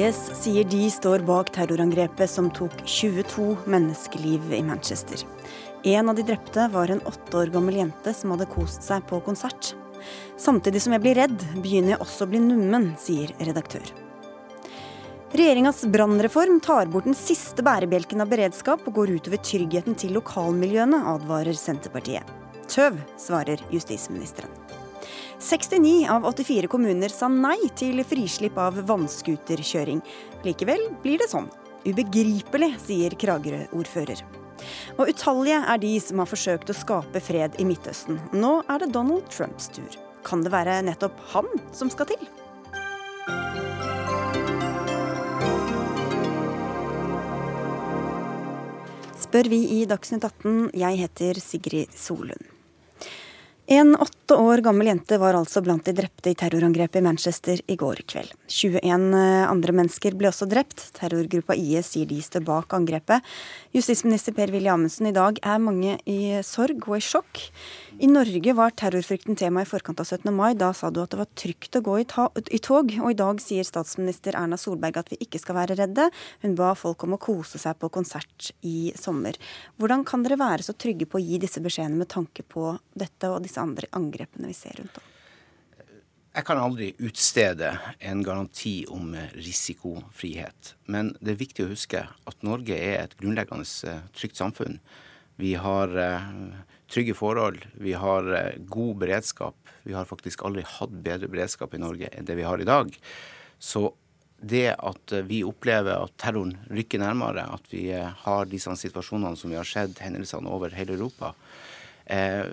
IS sier de står bak terrorangrepet som tok 22 menneskeliv i Manchester. En av de drepte var en åtte år gammel jente som hadde kost seg på konsert. Samtidig som jeg blir redd, begynner jeg også å bli nummen, sier redaktør. Regjeringas brannreform tar bort den siste bærebjelken av beredskap og går utover tryggheten til lokalmiljøene, advarer Senterpartiet. Tøv, svarer justisministeren. 69 av 84 kommuner sa nei til frislipp av vannskuterkjøring. Likevel blir det sånn. Ubegripelig, sier Kragerø-ordfører. Og utallige er de som har forsøkt å skape fred i Midtøsten. Nå er det Donald Trumps tur. Kan det være nettopp han som skal til? Spør vi i Dagsnytt 18. Jeg heter Sigrid Solund. En åtte år gammel jente var altså blant de drepte i terrorangrepet i Manchester i går kveld. 21 eh, andre mennesker ble også drept. Terrorgruppa IS sier de står bak angrepet. Justisminister Per-Willy Amundsen, i dag er mange i sorg og i sjokk. I Norge var terrorfrykten tema i forkant av 17. mai. Da sa du at det var trygt å gå i, i, tog. Og i dag sier statsminister Erna Solberg at vi ikke skal være redde. Hun ba folk om å kose seg på konsert i sommer. Hvordan kan dere være så trygge på å gi disse beskjedene med tanke på dette og disse andre angrepene vi ser rundt om? Jeg kan aldri utstede en garanti om risikofrihet. Men det er viktig å huske at Norge er et grunnleggende eh, trygt samfunn. Vi har eh, trygge forhold. Vi har eh, god beredskap. Vi har faktisk aldri hatt bedre beredskap i Norge enn det vi har i dag. Så det at eh, vi opplever at terroren rykker nærmere, at vi eh, har disse situasjonene som vi har sett, hendelsene over hele Europa, er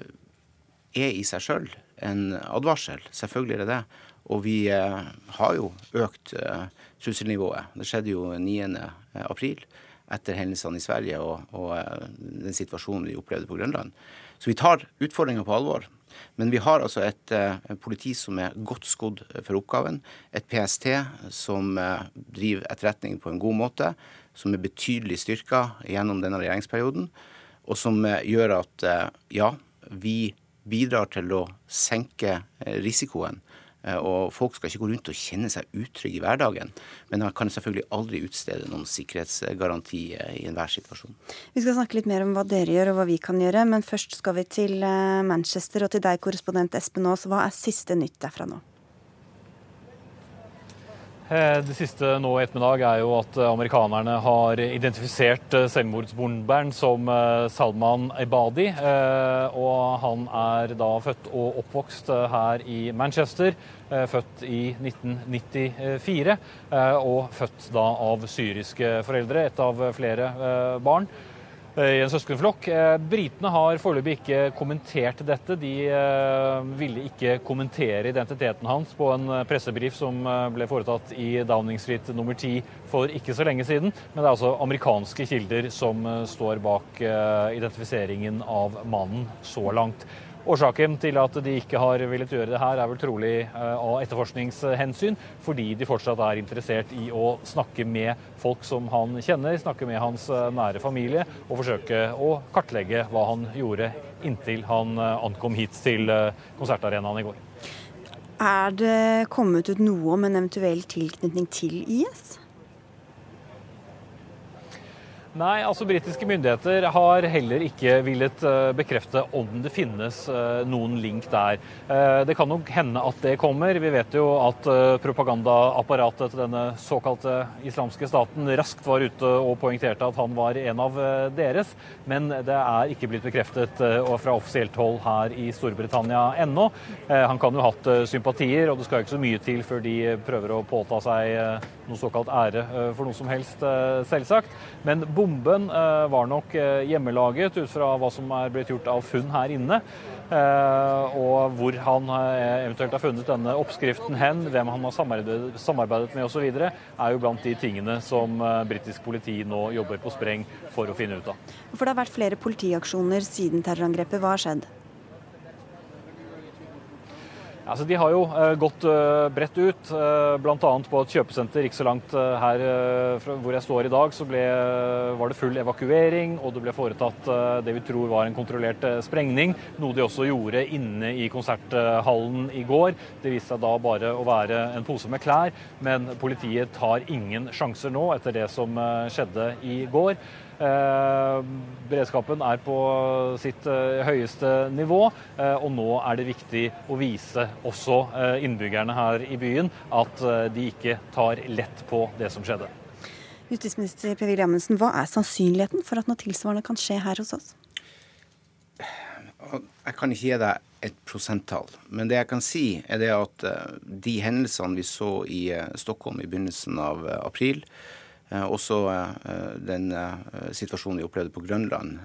i seg sjøl en advarsel. Selvfølgelig er det det. Og vi har jo økt trusselnivået. Det skjedde jo 9. april etter hendelsene i Sverige og, og den situasjonen vi opplevde på Grønland. Så vi tar utfordringa på alvor. Men vi har altså et eh, politi som er godt skodd for oppgaven. Et PST som eh, driver etterretning på en god måte. Som er betydelig styrka gjennom denne regjeringsperioden. Og som eh, gjør at ja, vi bidrar til å senke risikoen Eh, og folk skal ikke gå rundt og kjenne seg utrygge i hverdagen. Men man kan selvfølgelig aldri utstede noen sikkerhetsgaranti eh, i enhver situasjon. Vi skal snakke litt mer om hva dere gjør og hva vi kan gjøre, men først skal vi til eh, Manchester og til deg, korrespondent Espen Aas. Hva er siste nytt derfra nå? Eh, det siste nå i ettermiddag er jo at eh, amerikanerne har identifisert eh, selvmordsbomberen som Salman Ebadi. Og han er da født og oppvokst her i Manchester. Født i 1994, og født da av syriske foreldre, et av flere barn. Eh, i en søskenflokk. Eh, britene har foreløpig ikke kommentert dette. De eh, ville ikke kommentere identiteten hans på en pressebrief som ble foretatt i Downing Street nummer 10 for ikke så lenge siden. Men det er altså amerikanske kilder som står bak identifiseringen av mannen så langt. Årsaken til at de ikke har villet gjøre det her, er vel trolig eh, av etterforskningshensyn, fordi de fortsatt er interessert i å snakke med folk som han kjenner, snakke med hans eh, nære familie, og forsøke å kartlegge hva han gjorde inntil han eh, ankom hit til konsertarenaen i går. Er det kommet ut noe om en eventuell tilknytning til IS? Nei, altså britiske myndigheter har heller ikke villet eh, bekrefte om det finnes eh, noen link der. Eh, det kan nok hende at det kommer. Vi vet jo at propagandaapparatet til denne såkalte islamske staten raskt var ute og poengterte at han var en av deres. Men det er ikke blitt bekreftet fra offisielt hold her i Storbritannia ennå. Han kan jo ha hatt sympatier, og det skal ikke så mye til før de prøver å påta seg noe såkalt ære for noe som helst, selvsagt. Men Bomben eh, var nok eh, hjemmelaget ut fra hva som er blitt gjort av funn her inne. Eh, og hvor han eventuelt har funnet denne oppskriften hen, hvem han har samarbeidet, samarbeidet med osv., er jo blant de tingene som britisk politi nå jobber på spreng for å finne ut av. For det har vært flere politiaksjoner siden terrorangrepet. Hva har skjedd? Altså, de har jo uh, gått uh, bredt ut, uh, bl.a. på et kjøpesenter ikke så langt her hvor jeg står i dag, så ble, var det full evakuering, og det ble foretatt det vi tror var en kontrollert sprengning. Noe de også gjorde inne i konserthallen i går. Det viste seg da bare å være en pose med klær, men politiet tar ingen sjanser nå etter det som skjedde i går. Eh, beredskapen er på sitt eh, høyeste nivå, eh, og nå er det viktig å vise også innbyggerne her i byen at de ikke tar lett på det som skjedde. Justisminister Per-Willy Amundsen, hva er sannsynligheten for at noe tilsvarende kan skje her hos oss? Jeg kan ikke gi deg et prosenttall, men det jeg kan si, er det at de hendelsene vi så i Stockholm i begynnelsen av april, også eh, den eh, situasjonen vi opplevde på Grønland.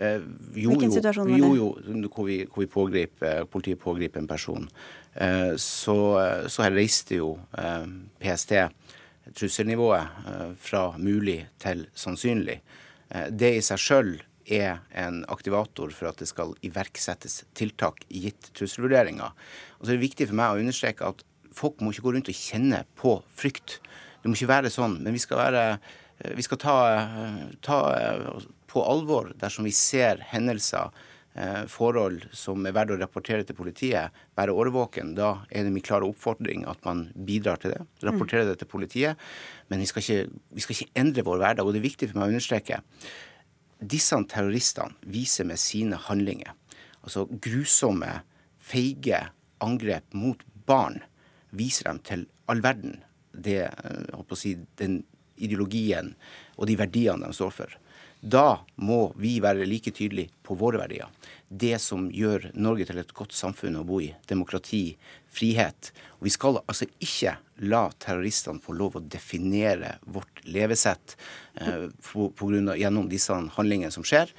Jo, Hvilken situasjon var det? Jo, jo, hvor, vi, hvor vi pågriper, politiet pågriper en person. Så, så her reiste jo PST trusselnivået fra mulig til sannsynlig. Det i seg sjøl er en aktivator for at det skal iverksettes tiltak gitt trusselvurderinger. Og så er det viktig for meg å understreke at folk må ikke gå rundt og kjenne på frykt. Det må ikke være sånn. Men vi skal, være, eh, vi skal ta, eh, ta, eh, på alvor dersom vi ser hendelser, forhold som er verdt å rapportere til politiet, være årvåken. Da er det min klare oppfordring at man bidrar til det. Rapportere det til politiet. Men vi skal, ikke, vi skal ikke endre vår hverdag. Og det er viktig for meg å understreke disse terroristene viser med sine handlinger, altså grusomme, feige angrep mot barn, viser dem til all verden det, si, den ideologien og de verdiene de står for. Da må vi være like tydelige på våre verdier. Det som gjør Norge til et godt samfunn å bo i. Demokrati, frihet. Og vi skal altså ikke la terroristene få lov å definere vårt levesett eh, på, på grunn av, gjennom disse handlingene som skjer.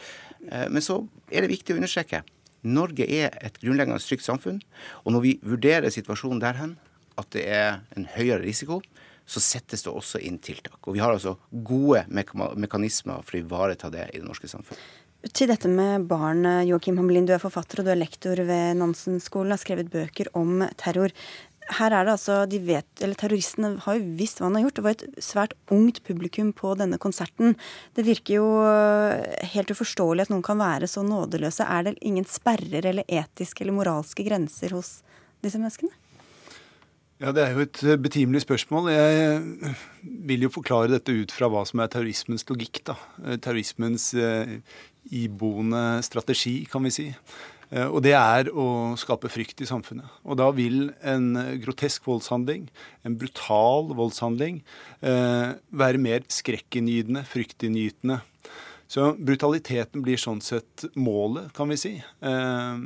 Eh, men så er det viktig å understreke Norge er et grunnleggende trygt samfunn. Og når vi vurderer situasjonen der hen, at det er en høyere risiko, så settes det også inn tiltak. Og vi har altså gode mekanismer for å ivareta det i det norske samfunnet. Til dette med barn, Joakim Hamlin, du er forfatter og du er lektor ved Nansen-skolen, har skrevet bøker om terror. Her er det altså, de vet, eller Terroristene har jo visst hva han har gjort. Det var et svært ungt publikum på denne konserten. Det virker jo helt uforståelig at noen kan være så nådeløse. Er det ingen sperrer eller etiske eller moralske grenser hos disse menneskene? Ja, Det er jo et eh, betimelig spørsmål. Jeg eh, vil jo forklare dette ut fra hva som er terrorismens logikk. da. Eh, terrorismens iboende strategi, kan vi si. Og det er å skape frykt i samfunnet. Og da vil en grotesk voldshandling, en brutal voldshandling, være mer skrekkinngytende, fryktinngytende så brutaliteten blir sånn sett målet, kan vi si, eh,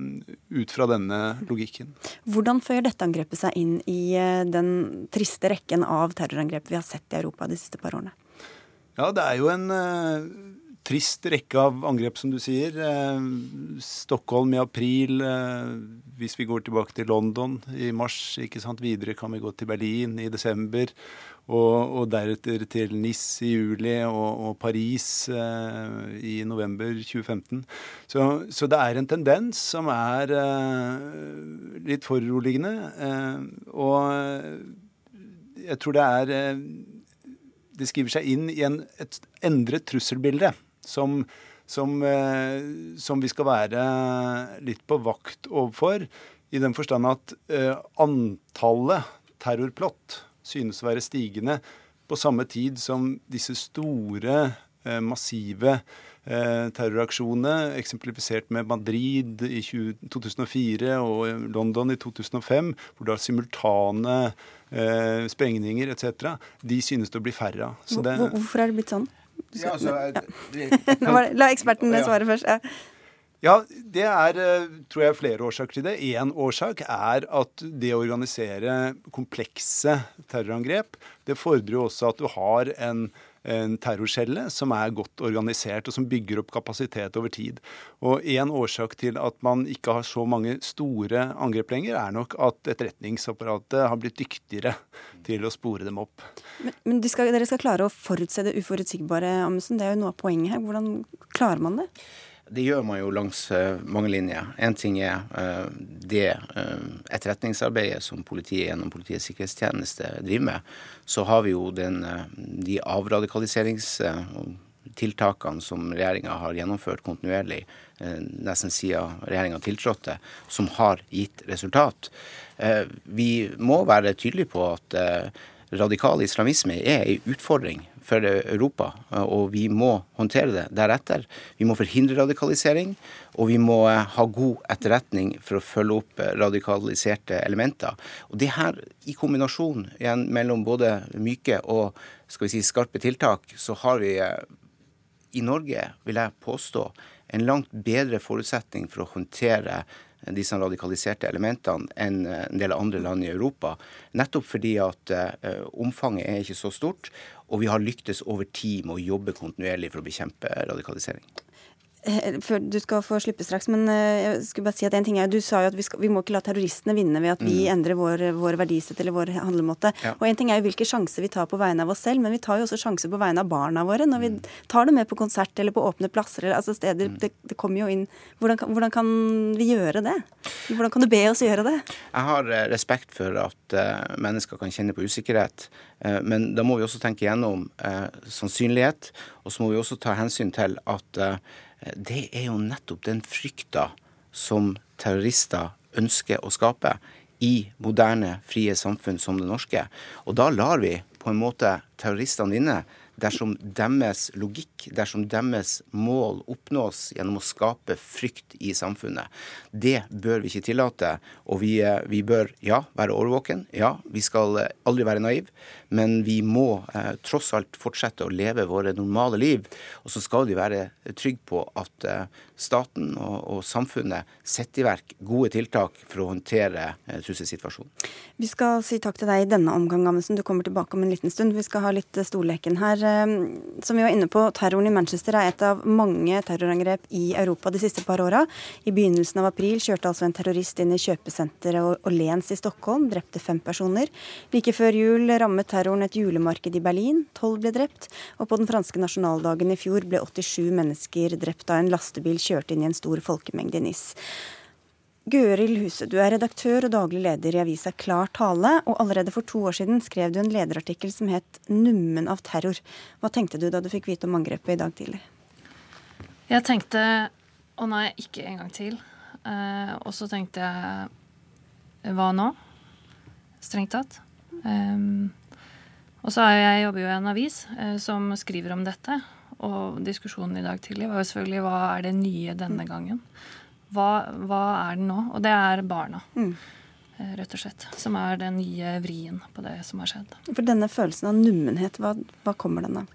ut fra denne logikken. Hvordan føyer dette angrepet seg inn i eh, den triste rekken av terrorangrep vi har sett i Europa de siste par årene? Ja, det er jo en uh, trist rekke av angrep, som du sier. Uh, Stockholm i april. Uh, hvis vi går tilbake til London i mars, ikke sant. Videre kan vi gå til Berlin i desember. Og, og deretter til Nis i juli og, og Paris eh, i november 2015. Så, så, det er en tendens som er eh, litt foruroligende. Eh, og jeg tror det er eh, Det skriver seg inn i en, et endret trusselbilde som, som, eh, som, vi skal være litt på vakt overfor. I den forstand at eh, antallet terrorplott synes å være stigende på samme tid som disse store, eh, massive terroraksjonene, eksemplifisert med Madrid i 2004 og London i 2005, hvor det er simultane sprengninger etc., de synes det å bli færre av. Hvorfor er det blitt sånn? Ja, altså. La eksperten svare først. Ja. Ja, det er eh, tror jeg, flere årsaker til det. Én årsak er at det å organisere komplekse terrorangrep, det fordrer jo også at du har en, en terrorcelle som er godt organisert, og som bygger opp kapasitet over tid. Og En årsak til at man ikke har så mange store angrep lenger, er nok at etterretningsapparatet har blitt dyktigere til å spore dem opp. Men, men de skal, dere skal klare å forutse det uforutsigbare, Amundsen. Det er jo noe av poenget her. Hvordan klarer man det? Det gjør man jo langs uh, mange linjer. Én ting er uh, det etterretningsarbeidet som politiet gjennom Politiets sikkerhetstjeneste driver med, så har vi jo den, de avradikaliseringstiltakene som regjeringa har gjennomført kontinuerlig nesten siden regjeringa tiltrådte, som har gitt resultat. Vi må være tydelige på at radikal islamisme er en utfordring for Europa, og vi må håndtere det deretter. Vi må forhindre radikalisering, og vi må ha god etterretning for å følge opp radikaliserte elementer. Og det her, i kombinasjon igjen mellom både myke og skal vi si, skarpe tiltak, så har vi i Norge, vil jeg påstå, en langt bedre forutsetning for å håndtere disse radikaliserte elementene enn en del andre land i Europa. Nettopp fordi at uh, omfanget er ikke så stort, og vi har lyktes over tid med å jobbe kontinuerlig for å bekjempe radikalisering. Eh, før Du skal få slippe straks, men eh, jeg skulle bare si at en ting er, du sa jo at vi, skal, vi må ikke la terroristene vinne ved at vi mm. endrer vår, vår verdisett eller vår handlemåte. Ja. Og En ting er jo hvilke sjanser vi tar på vegne av oss selv, men vi tar jo også sjanser på vegne av barna våre når vi mm. tar det med på konsert eller på åpne plasser. Eller, altså steder, mm. det, det, kommer jo inn hvordan kan, hvordan kan, vi gjøre det? Hvordan kan du be oss gjøre det? Jeg har eh, respekt for at uh, mennesker kan kjenne på usikkerhet, uh, men da må vi også tenke gjennom uh, sannsynlighet, og så må vi også ta hensyn til at det er jo nettopp den frykta som terrorister ønsker å skape i moderne, frie samfunn som det norske. Og da lar vi på en måte terroristene inne dersom deres logikk, dersom deres mål oppnås gjennom å skape frykt i samfunnet. Det bør vi ikke tillate. Og vi, eh, vi bør, ja, være årvåken. Ja, vi skal eh, aldri være naiv. Men vi må eh, tross alt fortsette å leve våre normale liv. Og så skal vi være trygge på at eh, staten og, og, samfunnet setter i verk gode tiltak for å håndtere eh, trusselsituasjonen. Vi skal si takk til deg i denne omgang, Amundsen. Du kommer tilbake om en liten stund. Vi skal ha litt eh, storleken her. Eh, som vi var inne på, terroren i Manchester er et av mange terrorangrep i Europa de siste par åra. I begynnelsen av april kjørte altså en terrorist inn i kjøpesenteret Åhléns i Stockholm, drepte fem personer. Like før jul rammet terroren et julemarked i Berlin. Tolv ble drept. Og på den franske nasjonaldagen i fjor ble 87 mennesker drept da en lastebil kjørte inn i en stor folkemengde i NIS. Gøril Huse, du er redaktør og daglig leder i avisa Klar tale, og allerede for to år siden skrev du en lederartikkel som het 'Nummen av terror'. Hva tenkte du da du fikk vite om angrepet i dag tidlig? Jeg tenkte å nei, ikke en gang til. Eh, og så tenkte jeg hva nå? Strengt tatt. Um, og så jeg, jobber jo i en avis eh, som skriver om dette. Og diskusjonen i dag tidlig var jo selvfølgelig hva er det nye denne gangen? Hva, hva er det nå? Og det er barna. Mm. Eh, rett og slett. Som er den nye vrien på det som har skjedd. For denne følelsen av nummenhet, hva, hva kommer den av?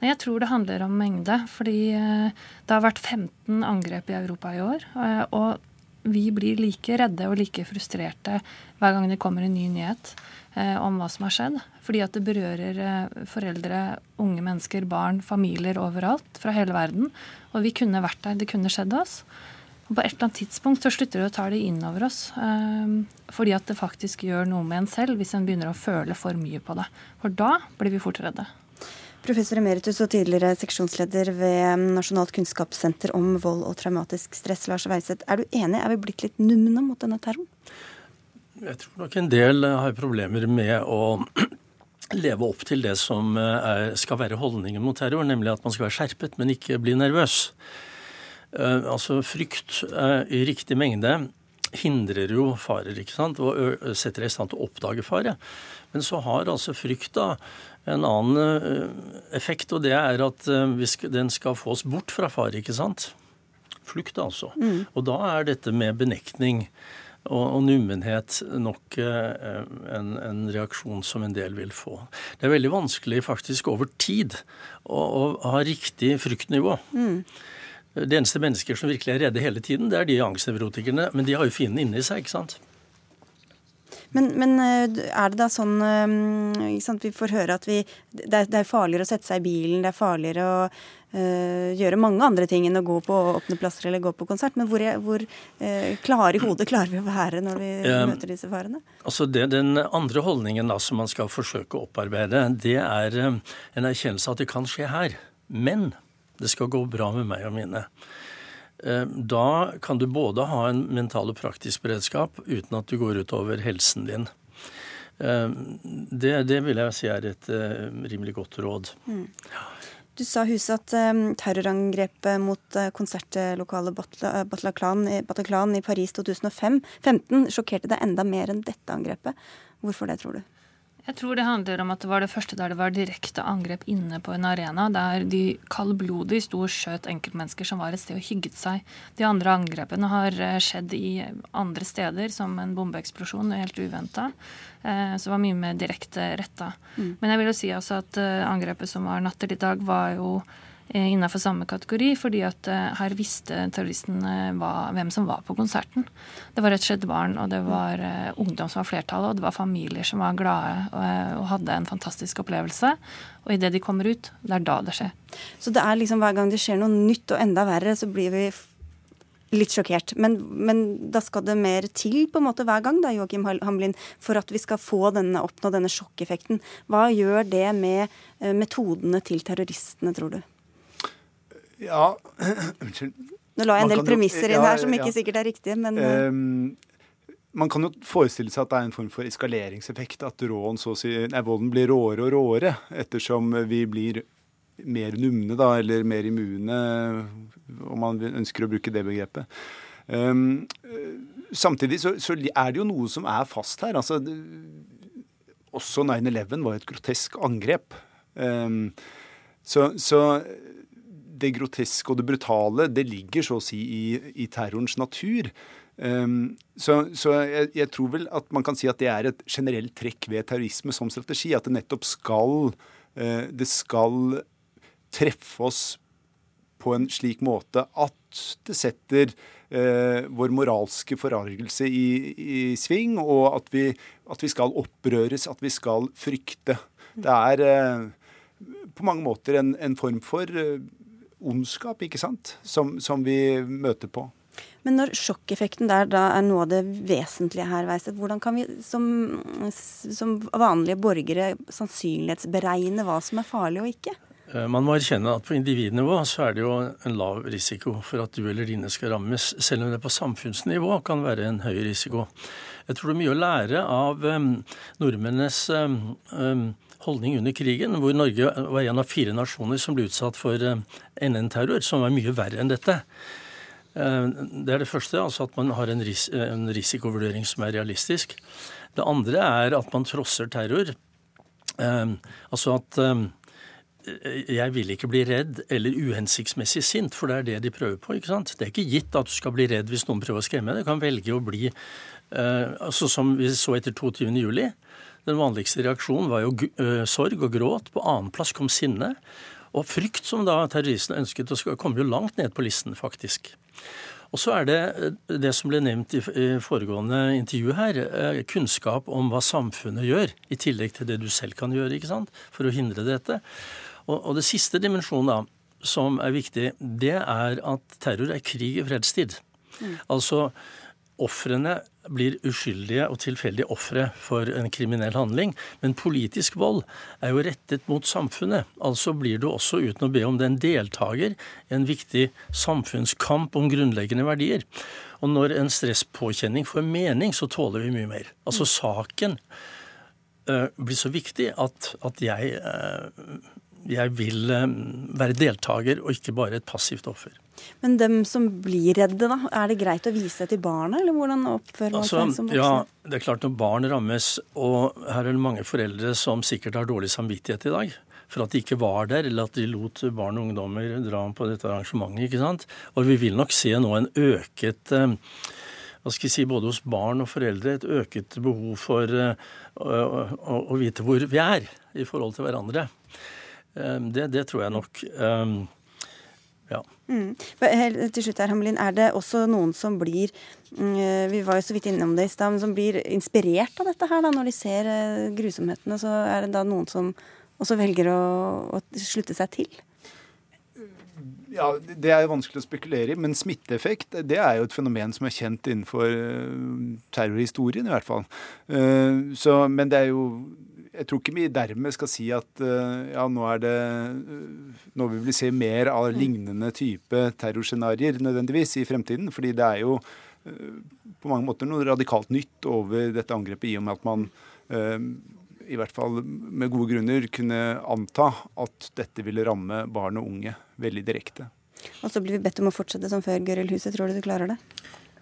Nei, Jeg tror det handler om mengde. Fordi eh, det har vært 15 angrep i Europa i år. Eh, og vi blir like redde og like frustrerte hver gang det kommer en ny nyhet. Eh, om hva som har skjedd. Fordi at det berører eh, foreldre, unge mennesker, barn, familier overalt fra hele verden. Og vi kunne vært der. Det kunne skjedd oss. Og på et eller annet tidspunkt så slutter vi å ta det inn over oss. Eh, fordi at det faktisk gjør noe med en selv hvis en begynner å føle for mye på det. For da blir vi fort redde. Professor emeritus og tidligere seksjonsleder ved Nasjonalt kunnskapssenter om vold og traumatisk stress, Lars Weiseth. Er du enig? Er vi blitt litt numne mot denne terroren? Jeg tror nok en del har problemer med å leve opp til det som eh, er, skal være holdningen mot terror, nemlig at man skal være skjerpet, men ikke bli nervøs. Uh, altså Frykt uh, i riktig mengde hindrer jo farer ikke sant, og setter deg i stand til å oppdage fare. Men så har altså frykta en annen effekt, og det er at den skal få oss bort fra fare, ikke sant. Flukt, altså. Mm. Og da er dette med benektning og, nummenhet nok eh, en, en, reaksjon som en del vil få. Det er veldig vanskelig faktisk over tid å, å ha riktig fryktnivå. Mm. Det eneste mennesker som virkelig er redde hele tiden, det er de angstnevrotikerne. Men de har jo fienden inni seg, ikke sant. Men, men, eh, er det da sånn sant, Vi får høre at vi, det, er, det er farligere å sette seg i bilen, det er farligere å øh, gjøre mange andre ting enn å gå på åpne plasser eller gå på konsert. Men hvor, hvor øh, klare i hodet klarer vi å være når vi møter disse farene? Altså det, Den andre holdningen da, som man skal forsøke å opparbeide, det er en erkjennelse at det kan skje her. Men det skal gå bra med meg og mine. Da kan du både ha en mental og praktisk beredskap uten at du går utover helsen din. Det, det vil jeg si er et rimelig godt råd. Mm. Du sa huset at terrorangrepet mot konsertlokalet Bataclan, Bataclan i Paris 2015 sjokkerte deg enda mer enn dette angrepet. Hvorfor det, tror du? Jeg tror det handler om at det var det første der det var direkte angrep inne på en arena, der de kaldblodig sto og skjøt enkeltmennesker som var et sted og hygget seg. De andre angrepene har eh, skjedd i andre steder, som en bombeeksplosjon, helt uventa. Eh, så det var mye mer direkte retta. Mm. Men jeg vil jo si også at eh, angrepet som var natt til i dag, var jo innenfor samme kategori, fordi at eh, her visste terroristene hvem som var på konserten. Det var rett og slett barn, og det var ungdom som var flertallet, og det var familier som var glade og, hadde en fantastisk opplevelse. Og idet de kommer ut, det er da det skjer. Så det er liksom hver gang det skjer noe nytt og enda verre, så blir vi litt sjokkert. Men, men, da skal det mer til på en måte hver gang da, Joakim Hamlin, for at vi skal få denne, oppnå denne sjokkeffekten. Hva gjør det med metodene til terroristene, tror du? Ja, unnskyld. Nå la jeg en del premisser inn her som ikke sikkert er riktige, men um, Man kan jo forestille seg at det er en form for eskaleringseffekt. At råen, si, nei, volden blir råere og råere ettersom vi blir mer numne, da, eller mer immune, om man ønsker å bruke det begrepet. Um, samtidig så, så, er det jo noe som er fast her. Altså, også 9-11 var et grotesk angrep. Um, så, så det groteske og det brutale, det ligger så å si i, i terrorens natur. Um, så, så jeg, jeg, tror vel at man kan si at det er et generelt trekk ved terrorisme som strategi. At det nettopp skal uh, Det skal treffe oss på en slik måte at det setter uh, vår moralske forargelse i, i sving, og at vi, at vi, skal opprøres, at vi skal frykte. Det er uh, på mange måter en, en form for ondskap ikke sant, som, som vi møter på. Men når sjokkeffekten der da er noe av det vesentlige her, Weiset, hvordan kan vi som, som, vanlige borgere sannsynlighetsberegne hva som er farlig og ikke? Eh, man må erkjenne at på individnivå så er det jo en lav risiko for at du eller dine skal rammes, selv om det på samfunnsnivå kan være en høy risiko. Jeg tror det er mye å lære av um, nordmennenes um, um, holdning under krigen, hvor Norge var en av fire nasjoner som ble utsatt for eh, NN-terror, som var mye verre enn dette. Eh, det er det første, altså at man har en, ris en risikovurdering som er realistisk. Det andre er at man trosser terror. Eh, altså at jeg vil ikke bli redd eller uhensiktsmessig sint, for det er det de prøver på. ikke sant? Det er ikke gitt at du skal bli redd hvis noen prøver å skremme deg. Du kan velge å bli altså Som vi så etter 22. Den vanligste reaksjonen var jo uh, sorg og gråt. På annenplass kom sinne. Og frykt, som da terroristene ønsket, å komme jo langt ned på listen, faktisk. Og så er det eh, det som ble nevnt i foregående intervju her, eh, kunnskap om hva samfunnet gjør, i tillegg til det du selv kan gjøre ikke sant, for å hindre dette. Og, og det siste dimensjonen da, som er viktig, det er at terror er krig i fredstid. Mm. Altså ofrene blir uskyldige og tilfeldige ofre for en kriminell handling. Men politisk vold er jo rettet mot samfunnet. Altså blir du også, uten å be om det, en deltaker i en viktig samfunnskamp om grunnleggende verdier. Og når en stresspåkjenning får mening, så tåler vi mye mer. Altså saken uh, blir så viktig at, at jeg, uh, jeg vil uh, være deltaker og ikke bare et passivt offer. Men dem som blir redde, da? Er det greit å vise det til barna, eller hvordan oppfører man altså, seg som voksne? Ja, det er klart når barn rammes, og her er det mange foreldre som sikkert har dårlig samvittighet i dag for at de ikke var der, eller at de lot barn og ungdommer dra på dette arrangementet. ikke sant? Og vi vil nok se nå en øket eh, hva skal jeg si, både hos barn og foreldre et øket behov for uh, å, å, å, vite hvor vi er i forhold til hverandre. Um, det, det, tror jeg nok. Um, ja. Mm. Til slutt her, Hamelin, Er det også noen som blir mm, vi var jo så vidt innom det i sted, som blir inspirert av dette her da, når de ser eh, grusomhetene? Så er det da noen som også velger å, å slutte seg til? Ja, Det er jo vanskelig å spekulere i, men smitteeffekt det er jo et fenomen som er kjent innenfor eh, terrorhistorien, i hvert fall. Eh, så, men det er jo jeg tror ikke vi dermed skal si at uh, ja, nå er det uh, Nå vil vi se mer av lignende type terrorscenarioer nødvendigvis i fremtiden. Fordi det er jo uh, på mange måter noe radikalt nytt over dette angrepet, i og med at man i hvert fall med gode grunner kunne anta at dette ville ramme barn og unge veldig direkte. Og så blir vi bedt om å fortsette som før, Gøril Huset. Tror du du klarer det?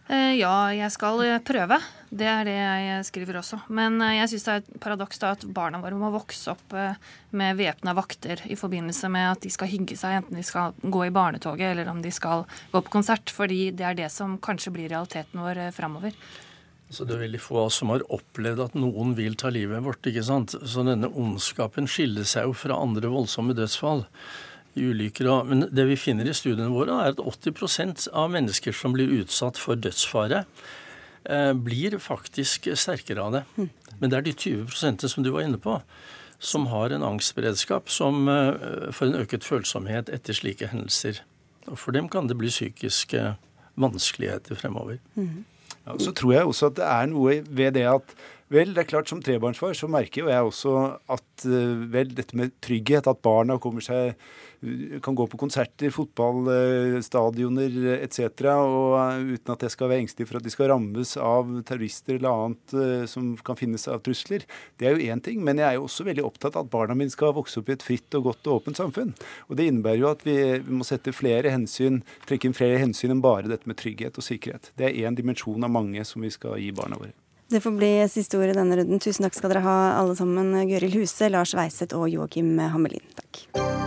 Eh, ja, jeg skal eh, prøve. Det er det jeg skriver også. Men eh, jeg syns det er et paradoks da at barna våre må vokse opp med væpna vakter i forbindelse med at de skal hygge seg, enten de skal gå i barnetoget eller om de skal gå på konsert. Fordi det er det som kanskje blir realiteten vår framover. Så Det er veldig få av oss som har opplevd at noen vil ta livet vårt. ikke sant? Så denne ondskapen skiller seg jo fra andre voldsomme dødsfall i ulykker. Men det vi finner i studiene våre, er at 80% av mennesker som blir utsatt for dødsfare, eh, blir faktisk sterkere av det. Men det er de 20% som du var inne på, som har en angstberedskap som eh, får en øket følsomhet etter slike hendelser. Og for dem kan det bli psykiske vanskeligheter fremover. Mm. Ja, så tror jeg også at det er noe ved det at Vel, det er klart som trebarnsfar så merker jo jeg også at eh, vel, dette med trygghet, at barna kommer seg kan gå på konserter, fotballstadioner etc. Og eh, uten at jeg skal være engstelig for at de skal rammes av terrorister eller annet eh, som kan finnes av trusler. Det er jo én ting. Men jeg er jo også veldig opptatt av at barna mine skal vokse opp i et fritt og godt og åpent samfunn. Og det innebærer jo at vi, vi må sette flere hensyn, trekke inn flere hensyn enn bare dette med trygghet og sikkerhet. Det er én dimensjon av mange som vi skal gi barna våre. Det får bli siste ord i denne runden. Tusen takk skal dere ha alle sammen. Gøril Huse, Lars Weiseth og Joakim Hammelin. Takk.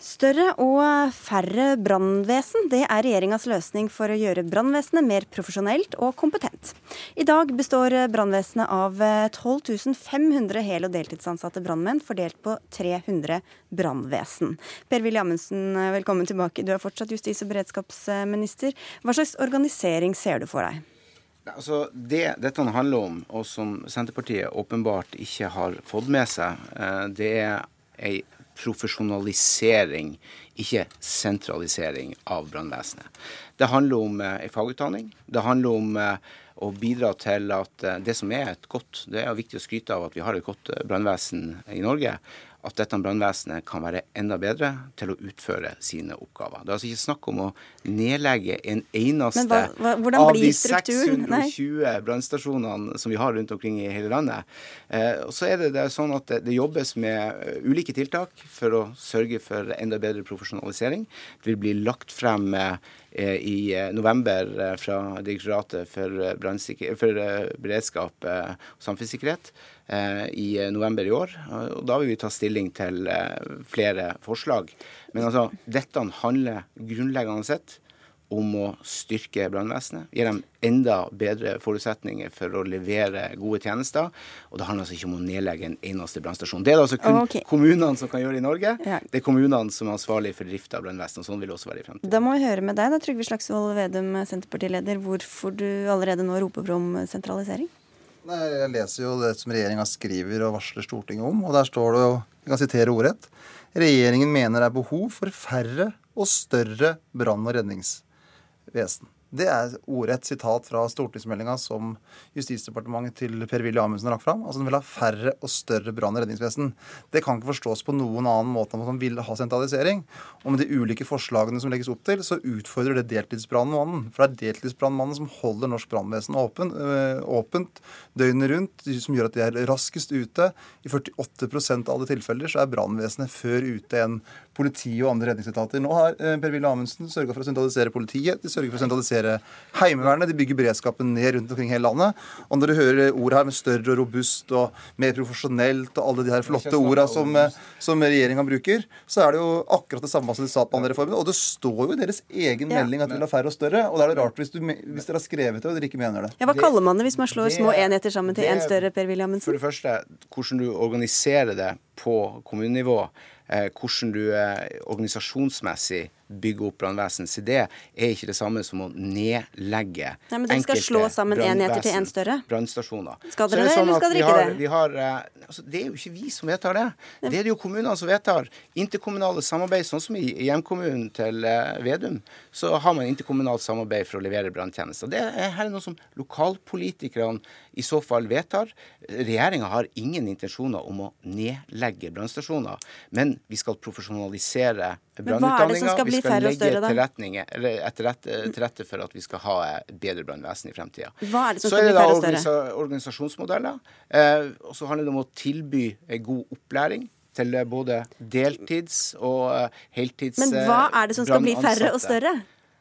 Større og færre brannvesen, det er regjeringas løsning for å gjøre brannvesenet mer profesjonelt og kompetent. I dag består brannvesenet av 12 500 hel- og deltidsansatte brannmenn, fordelt på 300 brannvesen. Per-Willy Amundsen, velkommen tilbake. Du er fortsatt justis- og beredskapsminister. Hva slags organisering ser du for deg? Altså, det dette handler om, og som Senterpartiet åpenbart ikke har fått med seg, eh, det er ei profesjonalisering, ikke sentralisering av brannvesenet. Det handler om eh, fagutdanning. Det handler om eh, å bidra til at eh, det som er et godt Det er viktig å skryte av at vi har et godt brannvesen i Norge at dette brannvesenet kan være enda bedre til å utføre sine oppgaver. Det er altså ikke snakk om å nedlegge en eneste hva, hva, av de 620 brannstasjonene som vi har rundt omkring i hele landet. Eh, og så er det, det er sånn at det, det, jobbes med eh, ulike tiltak for å sørge for enda bedre profesjonalisering. Det vil bli lagt frem eh, i eh, november eh, fra Direktoratet for, for beredskap og samfunnssikkerhet Eh, i november i år. og Da vil vi ta stilling til eh, flere forslag. Men altså, dette handler grunnleggende sett om å styrke brannvesenet. Gi dem enda bedre forutsetninger for å levere gode tjenester. Og det handler altså ikke om å nedlegge en eneste brannstasjon. Det er det altså kun okay. kommunene som kan gjøre i Norge. Ja. Det er kommunene som er ansvarlig for drift av brannvesenet. Sånn vil det også være i fremtiden. Da må vi høre med deg, da, Trygve Slagsvold Vedum, Senterpartileder, hvorfor du allerede nå roper om sentralisering? Nei, jeg leser jo det som regjeringa skriver og varsler Stortinget om. Og der står det jo, jeg kan sitere ordrett, regjeringen mener det er behov for færre og større brann- og redningsvesen. Det er ordrett sitat fra stortingsmeldinga som Justisdepartementet til Per-Willy Amundsen lagt fram. Altså Den vil ha færre og større brann- og redningsvesen. Det kan ikke forstås på noen annen måte enn at man vil ha sentralisering. Og med de ulike forslagene som legges opp til, så utfordrer det deltidsbrannmannen. For det er deltidsbrannmannen som holder norsk brannvesen åpen, øh, åpent døgnet rundt, som gjør at de er raskest ute. I 48% av alle tilfeller så er brannvesenet før ute enn politi og andre redningsetater. Nå har øh, Per-Willy Amundsen sørga for å sentralisere politiet. De sørger for å sentralisere Heimevernet. De bygger beredskapen ned rundt omkring hele landet. Og når du hører ord her med større og robust og mer profesjonelt og alle de her flotte orda som, som regjeringa bruker, så er det jo akkurat det samme som de sa på andre reformen. Og det står jo i deres egen ja. melding at de vil ha færre og større. Og da er det rart hvis, du, hvis, dere har skrevet det og dere ikke mener det. Ja, Hva kaller man det hvis man slår små enheter sammen til én større, Per Williamsen? For det første, hvordan du organiserer det på kommunenivå eh, hvordan du eh, organisasjonsmessig bygge opp brannvesen. Så det er ikke det samme som å nedlegge Nei, men dere skal slå sammen enheter til en større? Brannstasjoner. Skal dere det, sånn eller skal dere ikke har, det? Vi har, eh, altså, det er jo ikke vi som vedtar det. Det er det jo kommunene som vedtar. Interkommunale samarbeid, sånn som i hjemkommunen til eh, Vedum, så har man interkommunalt samarbeid for å levere branntjenester. Det er her er noe som lokalpolitikerne i så fall vedtar. Regjeringa har ingen intensjoner om å nedlegge brannstasjoner, men vi skal profesjonalisere brannutdanninga. Vi skal legge til rette, for at vi skal ha bedre brannvesen i fremtida. Så er det da organisasjonsmodeller. Eh, og så handler det om å tilby god opplæring til både deltids- og heltids Men hva er det som skal bli færre og større?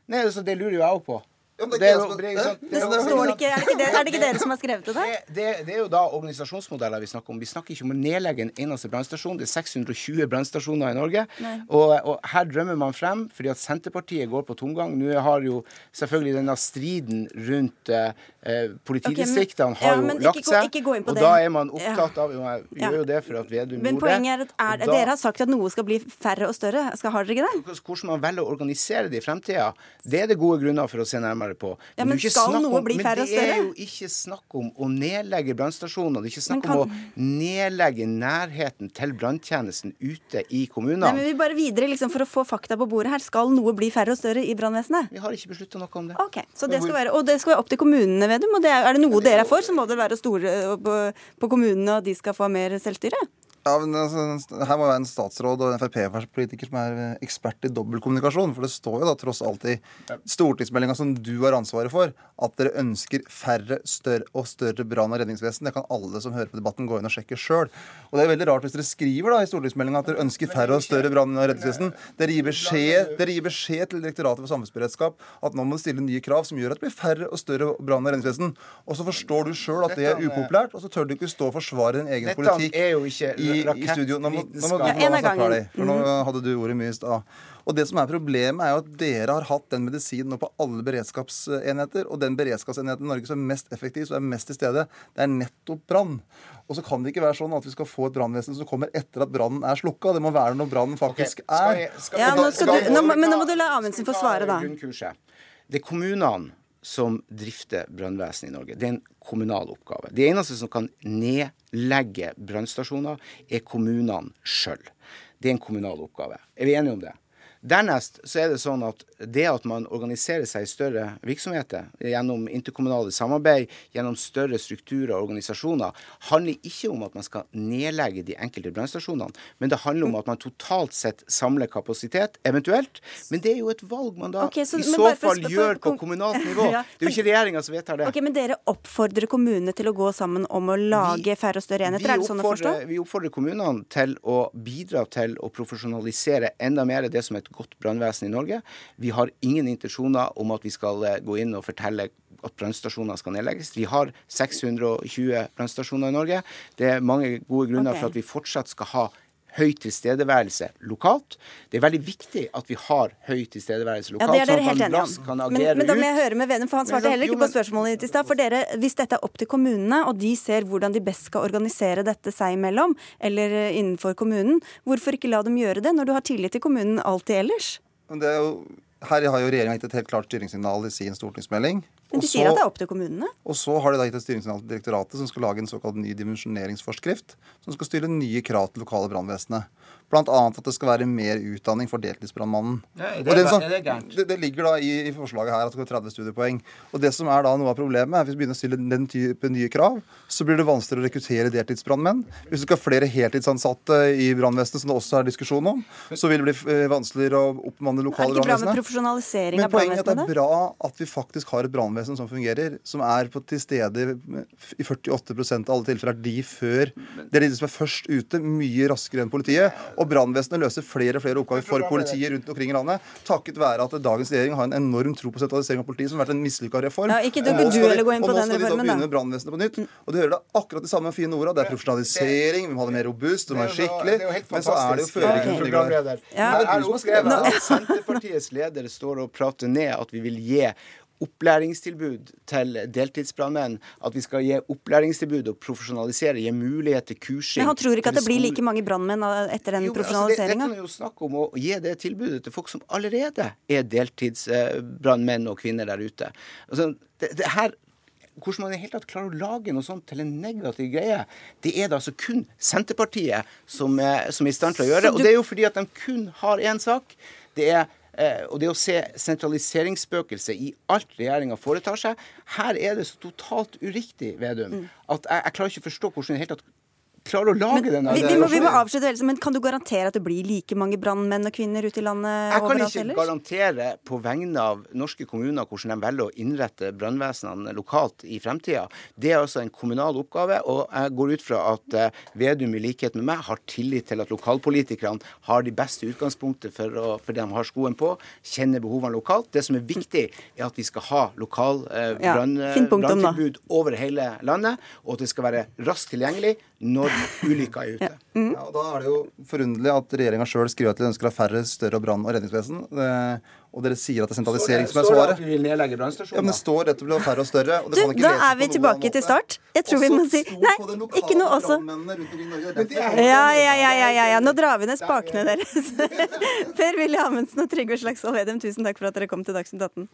Nei, altså, Det lurer jo jeg òg på. Ja, det, er, jo, det, er, det, ikke, er, det det, er det dere som har skrevet det? der? Det, det, er jo da organisasjonsmodeller vi snakker om. Vi snakker ikke om å nedlegge en eneste brannstasjon. Det er 620 brannstasjoner i Norge. Og, og, her drømmer man frem fordi at Senterpartiet går på tomgang. Nå har jo selvfølgelig denne striden rundt eh, politidistriktene okay, har jo ja, lagt seg. Ikke gå, ikke gå og da er man opptatt av jo, Jeg gjør jo det for at Vedum Men poenget er at er, da, dere har sagt at noe skal bli færre og større. Skal, har dere ikke det? Hvordan man velger å organisere det i fremtida, det er det gode grunner for å se nærmere nærmere på. Ja, men skal noe bli færre og større? Men det er jo ikke snakk om å nedlegge brannstasjoner. Det er ikke snakk kan... om å nedlegge nærheten til branntjenesten ute i kommunene. Nei, men vi bare videre liksom, for å få fakta på bordet her. Skal noe bli færre og større i brannvesenet? Vi har ikke beslutta noe om det. Ok, så det skal være, Og det skal være opp til kommunene, Vedum. Og det er, er, det noe dere er for, så må det være store på, på kommunene, og de skal få mer selvstyre? Ja, men altså, Her må være en statsråd og en Frp-politiker som er eh, ekspert i dobbeltkommunikasjon. For det står jo da tross alt i stortingsmeldinga som du har ansvaret for, at dere ønsker færre større og større brann- og redningsvesen. Det kan alle som hører på debatten, gå inn og sjekke sjøl. Og det er veldig rart hvis dere skriver da i stortingsmeldinga at dere ønsker færre og større brann- og redningsvesen. Dere gir, beskjed, dere gir beskjed til Direktoratet for samfunnsberedskap at nå må du stille nye krav som gjør at det blir færre og større brann- og redningsvesen. Og så forstår du sjøl at det er upopulært, og så tør du ikke stå og forsvare din egen politikk. Er i, studio. Nå må, nå må du ja, ferdig, for nå mm. hadde du ordet mye i stad. Og det som er Problemet er jo at dere har hatt den medisinen nå på alle beredskapsenheter. Og den beredskapsenheten i Norge som er mest effektiv, som er mest til stede, det er nettopp brann. Og så kan det ikke være sånn at vi skal få et brannvesen som kommer etter at brannen er slukka. Det må være når brannen faktisk okay. skal jeg, skal, ja, nå skal du, nå, Men nå må du la Amundsen få svare, da. Det er kommunene som drifter brannvesenet i Norge. Det er en kommunal oppgave. Det eneste som kan nedlegge brannstasjoner, er kommunene sjøl. Det er en kommunal oppgave. Er vi enige om det? Dernest så er det sånn at det at man organiserer seg i større virksomheter gjennom interkommunale samarbeid, gjennom større strukturer og organisasjoner, handler ikke om at man skal nedlegge de enkelte brannstasjonene, men det handler om at man totalt sett samler kapasitet, eventuelt. Men det er jo et valg man da okay, så, i så fall for, gjør på kommunalt nivå. ja, det er jo ikke regjeringa som vedtar det. Ok, Men dere oppfordrer kommunene til å gå sammen om å lage færre og større enheter? Er det sånn å forstå? Vi oppfordrer kommunene til å bidra til å profesjonalisere enda mer det som er et godt brannvesen i Norge. Vi har ingen intensjoner om at vi skal eh, gå inn og fortelle at brannstasjoner skal nedlegges. Vi har 620 brannstasjoner i Norge. Det er mange gode grunner okay. for at vi fortsatt skal ha høy tilstedeværelse lokalt. Det er veldig viktig at vi har høy tilstedeværelse lokalt. Ja, det er dere helt enige om. Men, men, da må jeg høre med Venum, for han svarte heller ikke på spørsmålet ditt i stad. For dere, hvis dette er opp til kommunene, og de ser hvordan de best skal organisere dette seg imellom, eller eh, innenfor kommunen, hvorfor ikke la dem gjøre det, når du har tillit til kommunen alltid ellers? Det er jo her har jo regjeringa gitt et helt klart styringssignal i sin stortingsmelding. Men de sier at det er opp til kommunene? Og så har de da gitt et styringssignal til direktoratet som skal lage en såkalt ny dimensjoneringsforskrift, som skal styre nye krav til lokale brannvesenet. Bl.a. at det skal være mer utdanning for deltidsbrannmannen. Ja, det, sånn, det, det, det, ligger da i, i, forslaget her at det skal være 30 studiepoeng. Og det som er da noe av problemet, er at hvis vi begynner å stille den type nye krav, så blir det vanskeligere å rekruttere deltidsbrannmenn. Hvis du skal ha flere heltidsansatte i brannvesenet, som det også er diskusjon om, så vil det bli eh, vanskeligere å oppmanne lokale brannvesenet. Er det ikke bra med profesjonalisering av brannvesenet? Men poenget er at det er bra at vi faktisk har et brannvesen som fungerer, som er på til stede i 48% av alle tilfeller er de før Det er de som er først ute, mye raskere enn politiet. Og brannvesenet løser flere og flere oppgaver for politiet rundt omkring i landet. Takket være at dagens regjering har en enorm tro på sentralisering av politiet, som har vært en mislykka reform. Ja, ikke du, og nå skal, de, og nå skal de da begynne med brannvesenet på nytt. Og du hører da akkurat de samme fine orda. Det er profesjonalisering, vi må ha det mer robust, det må være skikkelig. Men så er det jo føringen som ligger der. Senterpartiets leder står og prater ned at vi vil gi opplæringstilbud til deltidsbrannmenn. At vi skal gi opplæringstilbud og profesjonalisere, gi mulighet til kursing. Men han tror ikke at det blir like mange brannmenn etter den profesjonaliseringa? Altså det, det kan jo snakke om å gi det tilbudet til folk som allerede er deltidsbrannmenn og -kvinner der ute. Altså, det, det her hvordan man i hele tatt klarer å lage noe sånt til en negativ greie, det er det altså kun Senterpartiet som er, som er i stand til å gjøre. Og det er jo fordi at de kun har én sak. Det er Eh, og det å se sentraliseringsspøkelset i alt regjeringa foretar seg Her er det så totalt uriktig, Vedum, mm. at jeg, jeg klarer ikke å forstå hvordan det hele tatt klarer å lage men, den. Vi, vi, må, vi må avslutte, men Kan du garantere at det blir like mange brannmenn og -kvinner ute i landet Jeg kan ikke ellers? garantere på vegne av norske kommuner hvordan de velger å innrette brannvesenene lokalt i fremtida. Det er altså en kommunal oppgave, og jeg går ut fra at uh, Vedum i likhet med meg har tillit til at lokalpolitikerne har de beste utgangspunktet for, å, for det de har skoen på, kjenner behovene lokalt. Det som er viktig, er at vi skal ha lokal uh, branntilbud ja, over hele landet, og at det skal være raskt tilgjengelig når ulykka er ute. Ja. Mm. Ja, og Da er det jo forunderlig at regjeringa sjøl skriver at de ønsker å ha færre større brann- og redningsvesen. og dere sier at det er sentralisering som er svaret. At vi vil nedlegge brannstasjoner. Ja, men det står rett og slett færre og større. Og du, da er vi tilbake til start. Jeg tror vi må si Nei, ikke noe også. Ja, ja, ja, ja, ja, Nå drar vi ned spakene deres. per Willy Amundsen og Trygve Slagsvold Vedum, tusen takk for at dere kom til Dagsnytt 18.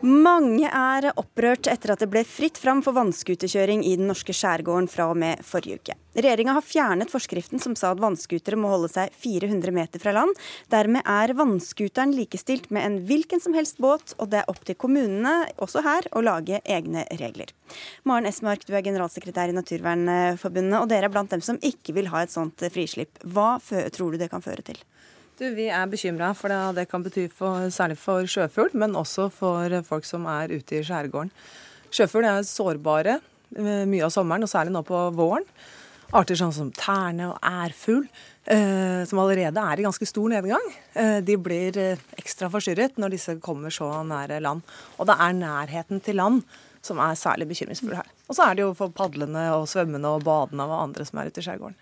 Mange er opprørt etter at det ble fritt fram for vannskuterkjøring i den norske skjærgården fra og med forrige uke. Regjeringa har fjernet forskriften som sa at vannskutere må holde seg 400 meter fra land. Dermed er vannskuteren likestilt med en hvilken som helst båt, og det er opp til kommunene, også her, å lage egne regler. Maren Esmark, du er generalsekretær i Naturvernforbundet, og dere er blant dem som ikke vil ha et sånt frislipp. Hva tror du det kan føre til? Du, vi er bekymra for det det kan bety for, særlig for sjøfugl, men også for folk som er ute i skjærgården. Sjøfugl er sårbare eh, mye av sommeren, og særlig nå på våren. Arter sånn som terne og ærfugl, eh, som allerede er i ganske stor nedgang, eh, de blir eh, ekstra forstyrret når disse kommer så nære land. Og det er nærheten til land som er særlig bekymringsfulle her. Og så er det jo for padlende og svømmende og badende og andre som er ute i skjærgården.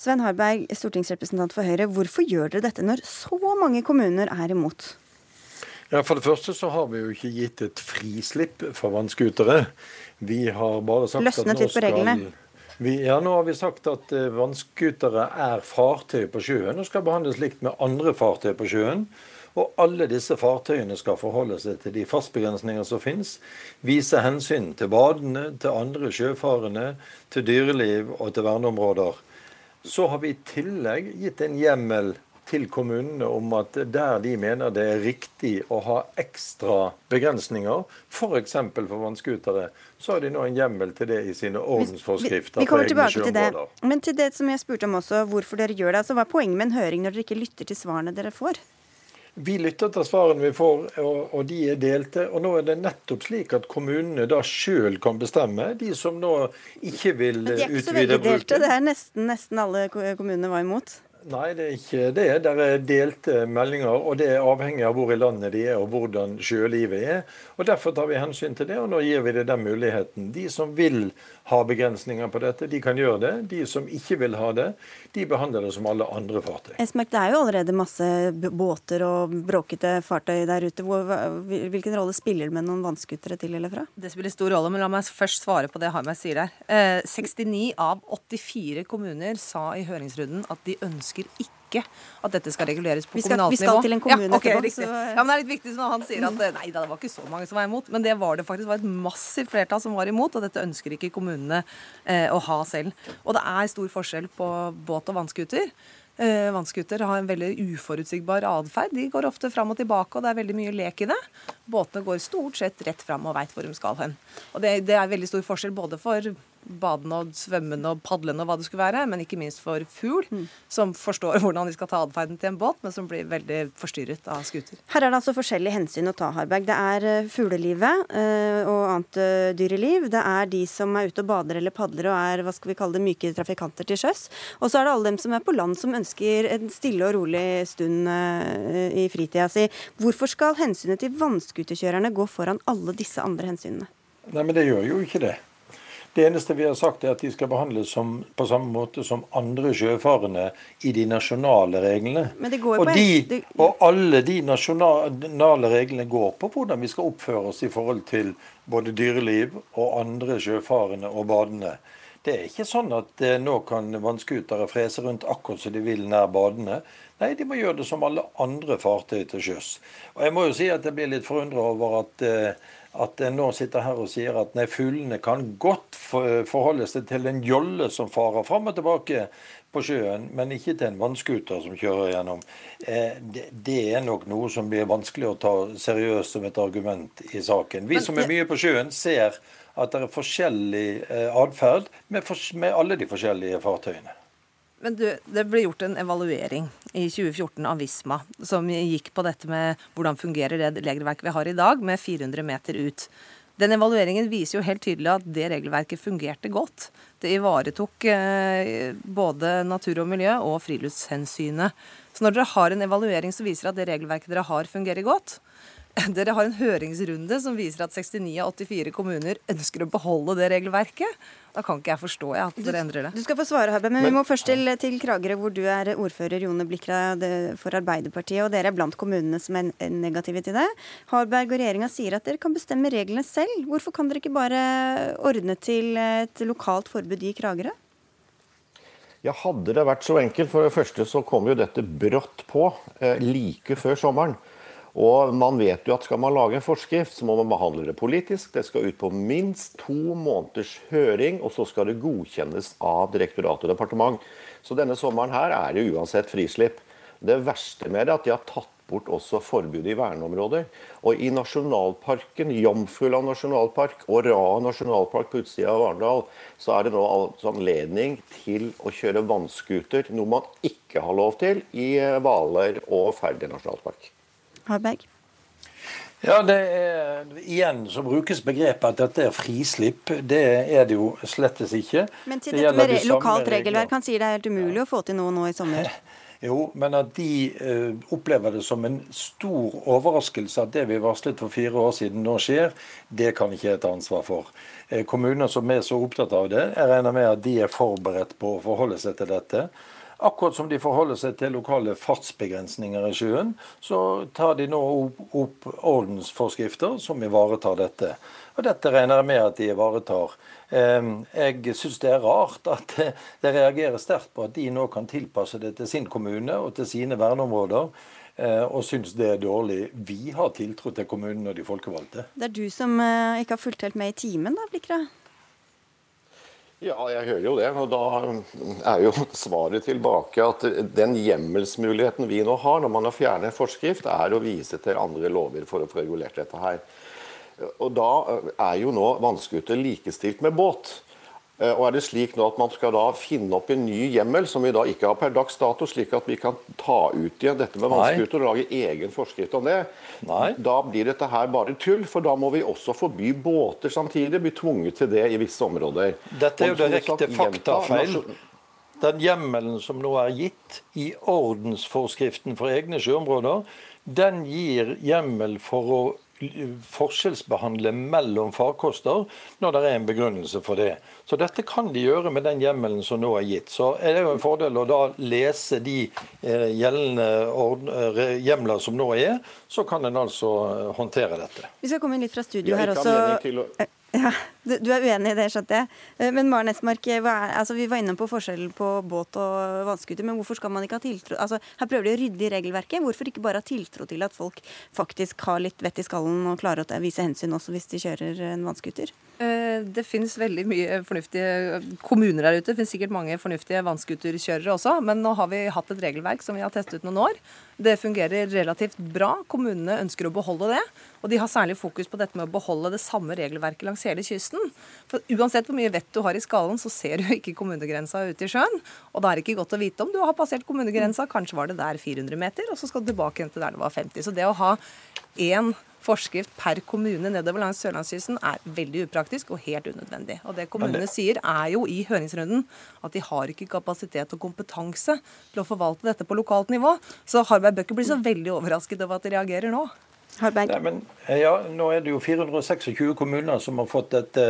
Sven Harberg, stortingsrepresentant for Høyre. Hvorfor gjør dere dette når så mange kommuner er imot? Ja, For det første så har vi jo ikke gitt et frislipp for vannskutere. Vi har bare sagt Løsnet at nå skal reglene. Vi, ja, nå har vi sagt at uh, vannskutere er fartøy på sjøen og skal behandles likt med andre fartøy på sjøen. Og alle disse fartøyene skal forholde seg til de fastbegrensninger som finnes. Vise hensyn til badene, til andre sjøfarende, til dyreliv og til verneområder. Så har vi i tillegg gitt en hjemmel til kommunene om at der de mener det er riktig å ha ekstra begrensninger, f.eks. for, for vannskutere, så har de nå en hjemmel til det i sine ordensforskrifter. Vi, vi kommer tilbake til det. Men til det som jeg spurte om også, hvorfor dere gjør det. altså Hva er poenget med en høring når dere ikke lytter til svarene dere får? Vi lytter til svarene vi får, og, de er delte. Og nå er det nettopp slik at kommunene da sjøl kan bestemme. De som nå ikke vil utvide bruken. Men de er ikke så veldig delte. Det er nesten, nesten alle kommunene var imot. Nei, det er ikke det. Det er delte meldinger, og det er avhengig av hvor i landet de er og hvordan sjølivet er. Og Derfor tar vi hensyn til det, og nå gir vi det den muligheten. De som vil ha begrensninger på dette, de kan gjøre det. De som ikke vil ha det, de behandler det som alle andre fartøy. Esmek, det er jo allerede masse båter og bråkete fartøy der ute. Hvilken rolle spiller det med noen vannskutere til eller fra? Det spiller stor rolle, men la meg først svare på det Harmeis sier der. 69 eh, av 84 kommuner sa i høringsrunden at de ønsker ønsker ikke at dette skal reguleres på skal, kommunalt nivå. Vi skal til en kommune ja, okay, etterpå. Ja, men Det er litt viktig når han sier at mm. nei da, det var ikke så mange som var imot. Men det var det faktisk. Det var et massivt flertall som var imot, og dette ønsker ikke kommunene eh, å ha selv. Og det er stor forskjell på båt og vannskuter. Eh, vannskuter har en veldig uforutsigbar atferd. De går ofte fram og tilbake, og det er veldig mye lek i det. Båtene går stort sett rett fram og veit hvor de skal hen. Og det, det er veldig stor forskjell både for badende og svømmende og padlende og hva det skulle være, men ikke minst for fugl, mm. som forstår hvordan de skal ta atferden til en båt, men som blir veldig forstyrret av scooter. Her er det altså forskjellige hensyn å ta, Harberg. Det er eh, fuglelivet uh, og annet uh, dyreliv. Det er de som er ute og bader eller padler og er hva skal vi kalle det, myke trafikanter til sjøs. Og så er det alle dem som er på land som ønsker en stille og rolig stund i fritida si. Hvorfor skal hensynet til vannskuterkjørerne gå foran alle disse andre hensynene? Nei, men det gjør jo ikke det. Det eneste vi har sagt, er at de skal behandles som, på samme måte som andre sjøfarende i de nasjonale reglene. Men det går og, på de, og alle de nasjonale reglene går på hvordan vi skal oppføre oss i forhold til både dyreliv og andre sjøfarende og badende. Det er ikke sånn at eh, nå kan vannskutere frese rundt akkurat som de vil nær badene. Nei, de må gjøre det som alle andre fartøy til sjøs. Og jeg må jo si at jeg blir litt forundra over at, eh, at en nå sitter her og sier at nei, fuglene kan godt forholde seg til en jolle som farer fram og tilbake på sjøen, men ikke til en vannskuter som kjører gjennom. Eh, det, det er nok noe som blir vanskelig å ta seriøst som et argument i saken. Vi som er mye på sjøen, ser at det er forskjellig eh, atferd med alle de forskjellige fartøyene. Men du, det ble gjort en evaluering i 2014 av Visma som gikk på dette med hvordan fungerer det regelverket vi har i dag, med 400 meter ut. Den evalueringen viser jo helt tydelig at det regelverket fungerte godt. Det ivaretok eh, både natur og miljø og friluftshensynet. Så når dere har en evaluering som viser at det regelverket dere har, fungerer godt, dere har en høringsrunde som viser at 69 av 84 kommuner ønsker å beholde det regelverket. Da kan ikke jeg forstå jeg, at dere endrer det. Du skal få svare, Harberg, men, vi må først til, til Kragerø, hvor du er ordfører Jone Blikra for Arbeiderpartiet, og dere er blant kommunene som er negative til det. Harberg og regjeringa sier at dere kan bestemme reglene selv. Hvorfor kan dere ikke bare ordne til et lokalt forbud i Kragerø? Ja, Hadde det vært så enkelt. For det første så kom jo dette brått på eh, like før sommeren. Og man vet jo at skal man lage en forskrift, så må man behandle det politisk. Det skal ut på minst to måneders høring, og så skal det godkjennes av direktorat og departement. Så denne sommeren her er det uansett frislipp. Det verste med det er at de har tatt bort også forbudet i verneområder. Og i nasjonalparken, Jomfruland nasjonalpark og Raa nasjonalpark på utsida av Arendal, så er det nå altså anledning til å kjøre vannskuter, noe man ikke har lov til i Hvaler og Færder nasjonalpark. Harberg? Ja, det er, Igjen så brukes begrepet at dette er frislipp. Det er det jo slettes ikke. Men til Det dette med de lokalt regelverk, han sier det er helt umulig å få til noe nå i sommer. Jo, men at de eh, opplever det som en stor overraskelse at det vi varslet for fire år siden nå skjer, det kan ikke jeg ta ansvar for. Eh, kommuner som er så opptatt av det, jeg regner med at de er forberedt på å forholde seg til dette. Akkurat som de forholder seg til lokale fartsbegrensninger i sjøen, så tar de nå opp, ordensforskrifter som ivaretar dette. Og dette regner jeg med at de ivaretar. Jeg syns det er rart at det det reagerer sterkt på at de nå kan tilpasse det til sin kommune og til sine verneområder, eh, og syns det er dårlig. Vi har tiltro til kommunene og de folkevalgte. Det er du som eh, ikke har fulgt helt med i timen, da, Blikra? Ja, jeg hører jo det. Og da er jo svaret tilbake at den hjemmelsmuligheten vi nå har når man har fjernet forskrift, er å vise til andre lover for å få regulert dette her. Og da er jo nå vannskuter likestilt med båt. Eh, Og er det slik nå at man skal da finne opp en ny hjemmel, som vi da ikke har per dags dato, slik at vi kan ta ut igjen dette med vannskuter og lage egen forskrift om det, Nei. da blir dette her bare tull. For da må vi også forby båter samtidig, bli tvunget til det i visse områder. Dette er jo det direkte faktafeil. Den hjemmelen som nå er gitt i ordensforskriften for egne sjøområder, den gir hjemmel for å forskjellsbehandle mellom farkoster når det er en begrunnelse for det. Så dette kan de gjøre med den hjemmelen som nå er gitt. Så er det jo en fordel å da lese de eh, gjeldende eh, hjemler som nå er, så kan en altså eh, håndtere dette. Vi skal komme inn litt fra studio her også. Ja, du, du er uenig i det, skjønte jeg. Eh, Men Maren Esmark, er, altså, vi var inne på forskjellen på båt og vannskuter, men hvorfor skal man ikke ha tiltro altså, Her prøver de å rydde i regelverket. Hvorfor ikke bare ha tiltro til at folk faktisk har litt vett i skallen og klarer å vise hensyn også hvis de kjører en vannskuter? Eh, Det finnes veldig mye fornuftige kommuner der ute. Det finnes sikkert mange fornuftige vannskuterkjørere også. Men nå har vi hatt et regelverk som vi har testet ut noen år. Det fungerer relativt bra. Kommunene ønsker å beholde det. Og de har særlig fokus på dette med å beholde det samme regelverket langs hele kysten. For uansett hvor mye vett du har i skallen, så ser du ikke kommunegrensa ute i sjøen. Og da er det ikke godt å vite om du har passert kommunegrensa. Kanskje var det der 400 meter, og så skal du tilbake igjen til der det var 50. Så det å ha én forskrift per kommune nedover langs sørlandskysten er veldig upraktisk og helt unødvendig. Og det kommunene sier er jo i høringsrunden at de har ikke kapasitet og kompetanse til å forvalte dette på lokalt nivå. Så Harberg bør ikke bli så veldig overrasket over at de reagerer nå. Harberg? Nei, men, ja, nå er det jo 426 kommuner som har fått dette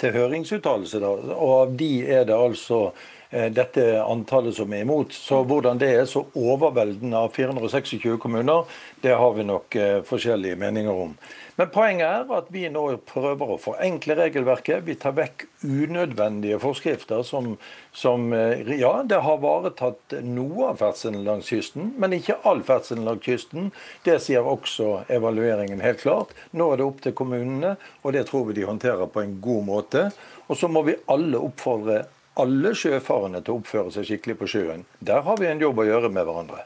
til høringsuttalelse. Og av de er det altså eh, dette antallet som er imot. Så hvordan det er så overveldende av 426 kommuner, det har vi nok eh, forskjellige meninger om. Men poenget er at vi nå prøver å forenkle regelverket. Vi tar vekk unødvendige forskrifter som, som eh, Ja, det har varetatt noe av ferdselen langs kysten, men ikke all ferdselen langs kysten. Det sier også evalueringen helt klart. Nå er det opp til kommunene, og det tror vi de håndterer på en god måte. Og så må vi alle oppfordre alle sjøfarende til å oppføre seg skikkelig på sjøen. Der har vi en jobb å gjøre med hverandre.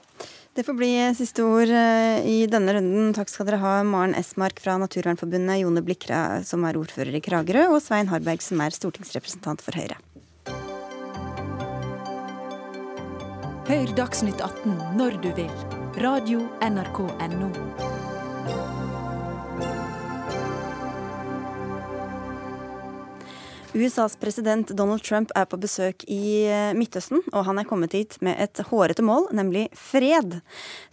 Det får bli siste ord eh, i denne runden. Takk skal dere ha, Maren Esmark fra Naturvernforbundet, Jone Blikra som er ordfører i Kragerø, og Svein Harberg som er stortingsrepresentant for Høyre. Hør Dagsnytt 18 når du vil. Radio NRK Radio.nrk.no. USAs president Donald Trump er på besøk i eh, Midtøsten, og han er kommet hit med et hårete mål, nemlig fred.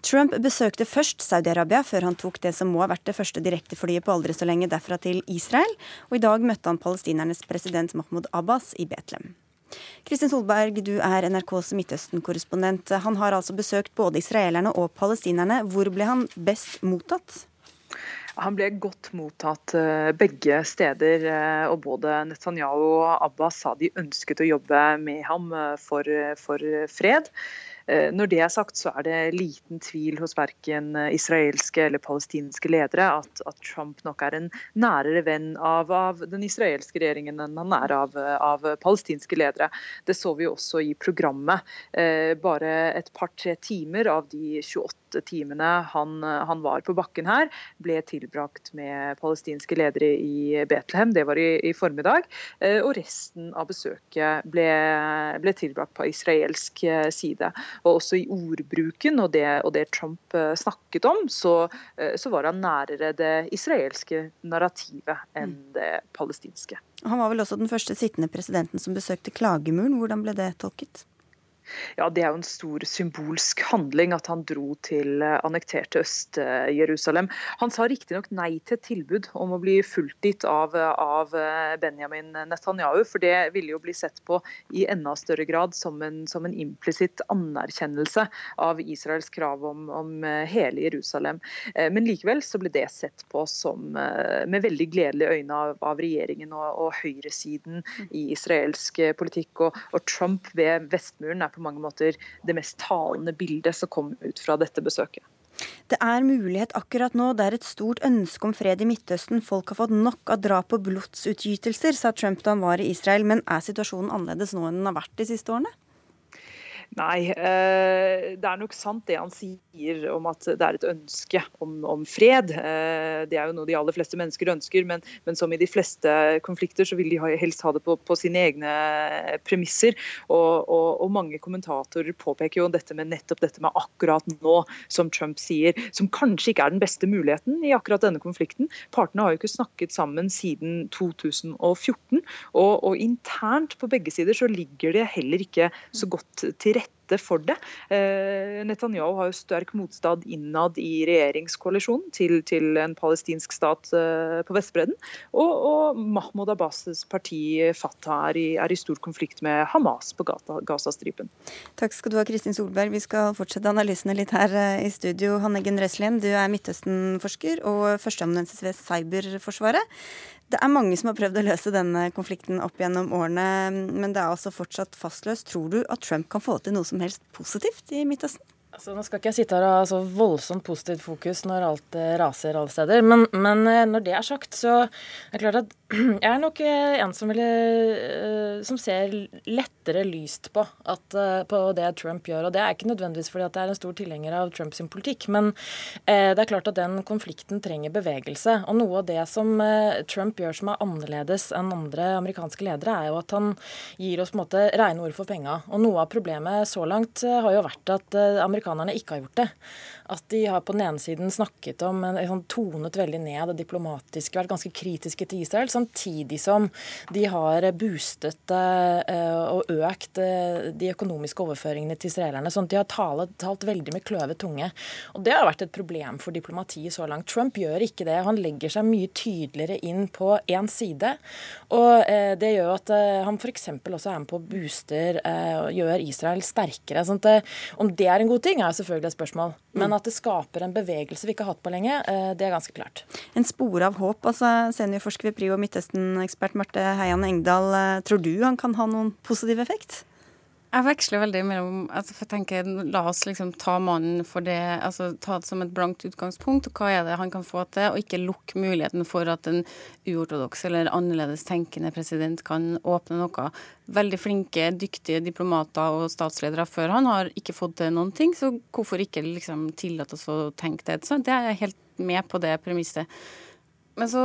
Trump besøkte først Saudi-Arabia, før han tok det som må ha vært det første direkteflyet på aldri så lenge derfra til Israel, og i dag møtte han palestinernes president Mahmoud Abbas i Betlehem. Kristin Solberg, du er NRKs Midtøsten-korrespondent. Han har altså besøkt både israelerne og palestinerne. Hvor ble han best mottatt? Han ble godt mottatt eh, begge steder. Eh, og Både Netanyahu og Abbas sa de ønsket å jobbe med ham eh, for, for fred. Når det er sagt, så er det liten tvil hos verken israelske eller palestinske ledere at, at Trump nok er en nærere venn av, av, den israelske regjeringen enn han er av, av, palestinske ledere. Det så vi også i programmet. Eh, bare et par-tre timer av de 28 timene han, han, var på bakken her, ble tilbrakt med palestinske ledere i Betlehem. Det var i, i formiddag. Eh, og resten av besøket ble, ble tilbrakt på israelsk side. Og også i ordbruken og det, og det Trump eh, snakket om, så, eh, så, var han nærere det israelske narrativet enn mm. det palestinske. Han var vel også den første sittende presidenten som besøkte klagemuren. Hvordan ble det tolket? Ja, Det er jo en stor symbolsk handling at han dro til eh, annekterte Øst-Jerusalem. Han sa riktignok nei til et tilbud om å bli fulgt dit av, av, eh, Benjamin Netanyahu, for det ville jo bli sett på i enda større grad som en, en implisitt anerkjennelse av Israels krav om, om, eh, hele Jerusalem. Men likevel så ble det sett på som med veldig gledelige øyne av, av regjeringen og, og høyresiden i israelsk politikk. Og, og Trump ved Vestmuren er på mange måter det mest talende bildet som kom ut fra dette besøket. Det er mulighet akkurat nå. Det er et stort ønske om fred i Midtøsten. Folk har fått nok av drap og blodsutgytelser, sa Trump da han var i Israel. Men er situasjonen annerledes nå enn den har vært de siste årene? Nei, eh, det er nok sant det han sier om at det er et ønske om, om fred. Eh, det er jo noe de aller fleste mennesker ønsker, men, men, som i de fleste konflikter så vil de helst ha det på, på sine egne premisser. Og, og, og, mange kommentatorer påpeker jo dette med nettopp dette med akkurat nå, som Trump sier, som kanskje ikke er den beste muligheten i akkurat denne konflikten. Partene har jo ikke snakket sammen siden 2014, og, og internt på begge sider så ligger det heller ikke så godt til rette です。Rette for det. Eh, Netanyahu har jo sterk motstand innad i regjeringskoalisjonen til, til en palestinsk stat eh, på Vestbredden. Og, og Mahmoud Abbas' parti Fatah er i, er i, stor konflikt med Hamas på Gazastripen. Takk skal du ha, Kristin Solberg. Vi skal fortsette analysene litt her eh, i studio. Hanne Gunn Reslien, du er Midtøsten-forsker og førsteamanuensis ved Cyberforsvaret. Det er mange som har prøvd å løse denne konflikten opp gjennom årene, men det er altså fortsatt fastløst. Tror du at Trump kan få til noe som helst positivt i Midtøsten? Altså, nå skal ikke jeg sitte her og ha så voldsomt positivt fokus når alt eh, raser alle steder, men, men, eh, når det er sagt, så er det klart at jeg er nok eh, en som, ville, som ser lettere lyst på, at, på, det Trump gjør. Og det er ikke nødvendigvis fordi at jeg er en stor tilhenger av Trumps politikk, men det er klart at den konflikten trenger bevegelse. Og noe av det som Trump gjør som er annerledes enn andre amerikanske ledere, er jo at han gir oss på en måte rene ord for penga. Og noe av problemet så langt har jo vært at amerikanerne ikke har gjort det. At de har på den ene siden snakket om, en, sånn, tonet veldig ned det diplomatiske, vært ganske kritiske til Israel. samtidig som de har boostet og økt de økonomiske overføringene til israelerne. sånn at de har talt, talt veldig med kløvet tunge. Og Det har vært et problem for diplomatiet så langt. Trump gjør ikke det. Han legger seg mye tydeligere inn på én side. Og det gjør at han f.eks. også er med på å booster og gjør Israel sterkere. sånn at Om det er en god ting, er selvfølgelig et spørsmål. Men mm. At det skaper en bevegelse vi ikke har hatt på lenge, det er ganske klart. En spore av håp, altså seniorforsker ved PRIO Midtøsten-ekspert Marte Heian Engdahl. Tror du han kan ha noen positiv effekt? Jeg veksler veldig mellom altså for jeg tenker, La oss liksom ta mannen for det, altså ta det som et blankt utgangspunkt. og Hva er det han kan få til? Og ikke lukke muligheten for at en uortodoks eller annerledes tenkende president kan åpne noe. Veldig flinke, dyktige diplomater og statsledere før han har ikke fått til noen ting, så hvorfor ikke liksom tillate oss å tenke det? Så det er jeg helt med på det premisset. Men så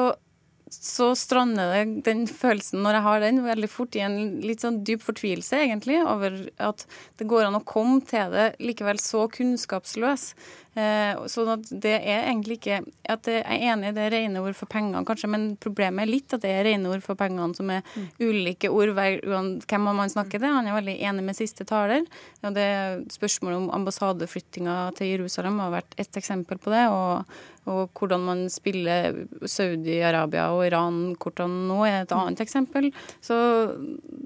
så strander det den følelsen, når jeg har den, veldig fort i en litt sånn dyp fortvilelse, egentlig, over at det går an å komme til det likevel så kunnskapsløs. Eh, sånn at det er egentlig ikke at Jeg er enig i det rene ord for pengene, kanskje, men problemet er litt at det er rene ord for pengene som er mm. ulike ord hvem man snakker til. Han er veldig enig med siste taler. og det Spørsmålet om ambassadeflyttinga til Jerusalem har vært ett eksempel på det. og og hvordan man spiller Saudi-Arabia og Iran hvordan nå, er et annet eksempel. Så,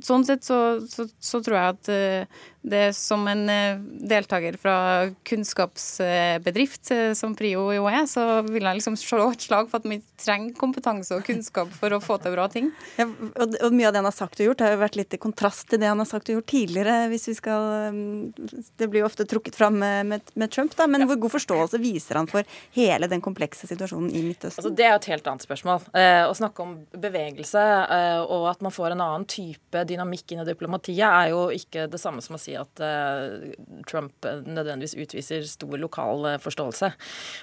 sånn sett så, så, så, tror jeg at eh, det som en eh, deltaker fra kunnskapsbedrift, eh, som Prio jo er, så vil jeg liksom slå et slag for at vi trenger kompetanse og kunnskap for å få til bra ting. Ja, og, og, mye av det han har sagt og gjort, har jo vært litt i kontrast til det han har sagt og gjort tidligere. hvis vi skal, mm, Det blir jo ofte trukket fram med, med, med Trump, da, men hvor god forståelse viser han for hele den komplekse situasjonen i Midtøsten? Altså, det er jo et helt annet spørsmål. Eh, å snakke om bevegelse eh, og at man får en annen type dynamikk inn i diplomatiet, er jo ikke det samme som å si si at uh, Trump nødvendigvis utviser stor lokal uh, forståelse.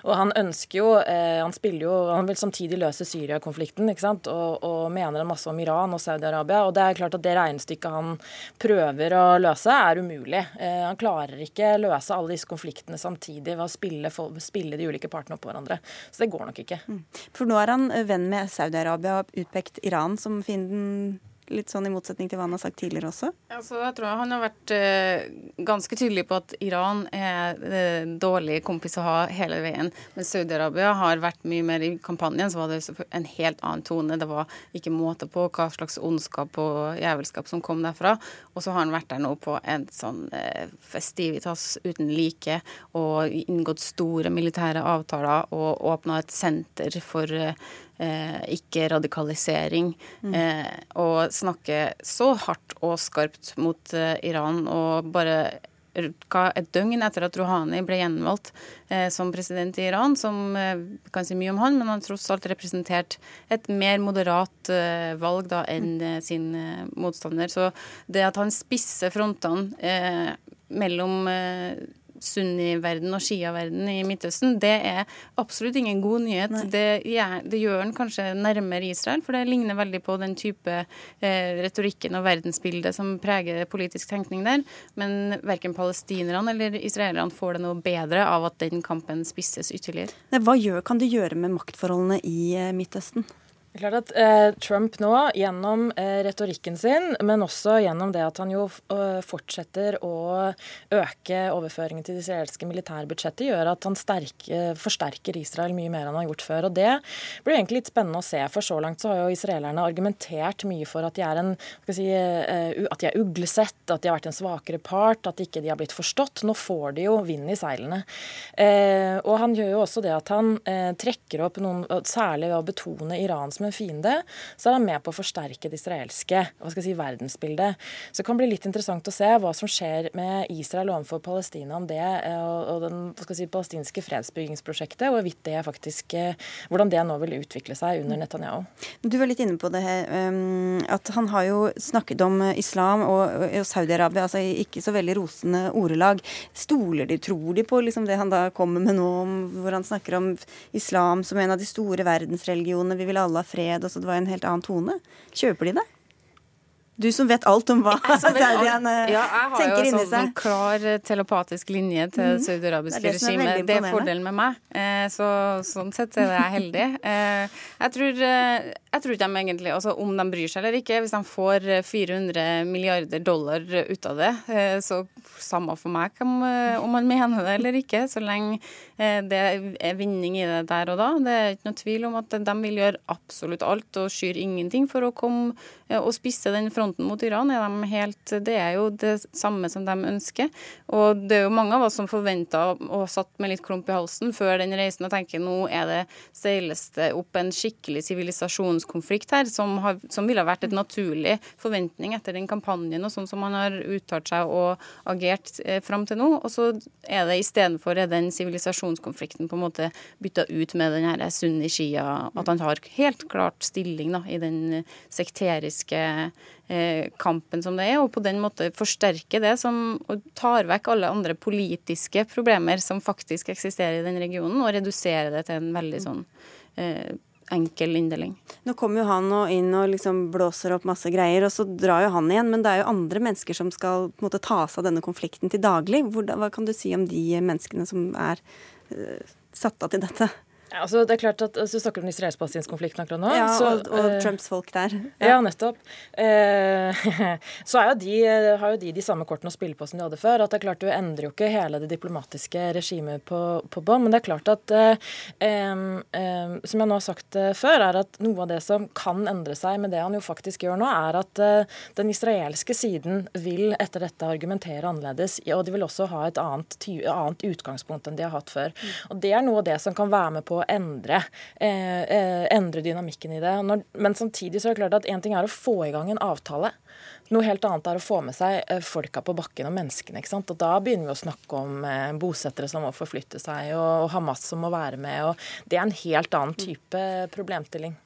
Og han ønsker jo uh, Han spiller jo Han vil samtidig løse Syria-konflikten ikke sant? Og, og, mener en masse om Iran og Saudi-Arabia. Og det er klart at det regnestykket han prøver å løse, er umulig. han klarer ikke løse alle disse konfliktene samtidig ved å spille, for, spille de ulike partene opp på hverandre. Så det går nok ikke. Mm. For nå er han venn med Saudi-Arabia og utpekt Iran som fienden Litt sånn i motsetning til hva han har sagt tidligere også? Altså, jeg tror Han har vært eh, ganske tydelig på at Iran er eh, dårlig kompis å ha hele veien. Men Saudi-Arabia har vært mye mer i kampanjen, så var det en helt annen tone. Det var ikke måte på hva slags ondskap og jævelskap som kom derfra. Og så har han vært der nå på en sånn eh, festivitas uten like og inngått store militære avtaler og åpna et senter for eh, ikke-radikalisering. Mm. Eh, og snakke så hardt og skarpt mot eh, Iran og bare et døgn etter at Rouhani ble gjenvalgt eh, som president i Iran, som eh, kan si mye om han, men han tross alt representerte et mer moderat eh, valg da enn mm. eh, sin eh, motstander. Så det at han spisser frontene eh, mellom sunni-verden og shia-verden i Midtøsten, det er absolutt ingen god nyhet. Det, ja, det, gjør den kanskje nærmere Israel, for det ligner veldig på den type eh, retorikken og verdensbildet som preger politisk tenkning der. Men verken palestinerne eller israelerne får det noe bedre av at den kampen spisses ytterligere. Hva gjør, kan det gjøre med maktforholdene i eh, Midtøsten? Det er klart at eh, Trump nå, gjennom eh, retorikken sin, men også gjennom det at han jo eh, fortsetter å øke overføringen til det israelske militærbudsjettet, gjør at han sterk, eh, forsterker Israel mye mer enn han har gjort før. Og Det blir egentlig litt spennende å se, for så langt så har jo israelerne argumentert mye for at de er en, si, eh, at de er uglesett, at de har vært en svakere part, at ikke de har blitt forstått. Nå får de jo vind i seilene. Eh, og han gjør jo også det at han trekker opp noen, særlig ved å betone Iran en fiende, så er han med på å forsterke det israelske hva skal jeg si, verdensbildet. Så det kan bli litt interessant å se hva som skjer med Israel overfor Palestina om det, eh, og den hva skal jeg si, palestinske fredsbyggingsprosjektet, og det faktisk, eh, hvordan det nå vil utvikle seg under Netanyahu. Du var litt inne på det her, um, at han har jo snakket om islam og, Saudi-Arabia, altså ikke så veldig rosende ordelag. Stoler de, tror de på liksom det han da kommer med nå, hvor han snakker om islam som en av de store verdensreligionene, vi vil alle ha fred, og Altså det var en helt annen tone. Kjøper de det? Du som vet alt om hva Saudiene ja, jeg har jo inni sånn klar eh, telepatisk linje til det saudiarabiske regimet. Det er fordelen med meg. Eh, så sånn sett er jeg heldig. Eh, jeg, tror, jeg tror de egentlig Altså om de bryr seg eller ikke, hvis de får eh, 400 milliarder dollar ut av det, så samme for meg om, man mener det eller ikke, så lenge det er vinning i det der og da. Det er ikke noe tvil om at de vil gjøre absolutt alt og skyr ingenting for å komme og spisse den fronten mot Iran. Er de helt, det er jo det samme som de ønsker. Og det er jo mange av oss som forventa og satt med litt klump i halsen før den reisen og tenker nå er det seiles det opp en skikkelig sivilisasjonskonflikt her, som, har, som ville vært et naturlig forventning etter den kampanjen og sånn som man har uttalt seg og agert eh, fram til nå. Og så er det istedenfor den sivilisasjonskonflikten på en måte bytta ut med den her sunni-shia, at han har helt klart stilling da, i den sekteriske kampen som det er, og på den måte forsterke det som tar vekk alle andre politiske problemer som faktisk eksisterer i den regionen, og redusere det til en veldig sånn eh, enkel inndeling. Nå kommer jo han og inn og liksom blåser opp masse greier, og så drar jo han igjen. Men det er jo andre mennesker som skal på en måte ta seg av denne konflikten til daglig. Hvordan, hva kan du si om de menneskene som er eh, satt av til dette? Ja, altså det er klart at altså, Du snakker om israelsk-palestinsk-konflikten akkurat nå. Ja, så, og, og uh, Trumps folk der. Ja, nettopp. Uh, så er jo de, har jo de de samme kortene å spille på som de hadde før. at det er klart Du endrer jo ikke hele det diplomatiske regimet på, på bånn. Men det er klart at uh, um, um, Som jeg nå har sagt eh, før, er at noe av det som kan endre seg med det han jo faktisk gjør nå, er at eh, den israelske siden vil etter dette argumentere annerledes. Og de vil også ha et annet, annet utgangspunkt enn de har hatt før. Og Det er noe av det som kan være med på å endre, eh, eh, endre dynamikken i det. Når, men samtidig så er det klart at én ting er å få i gang en avtale. Noe helt annet er å få med seg eh, folka på bakken og menneskene. ikke sant? Og Da begynner vi å snakke om eh, bosettere som må forflytte seg, og, og Hamas som må være med. og Det er en helt annen type problemstilling.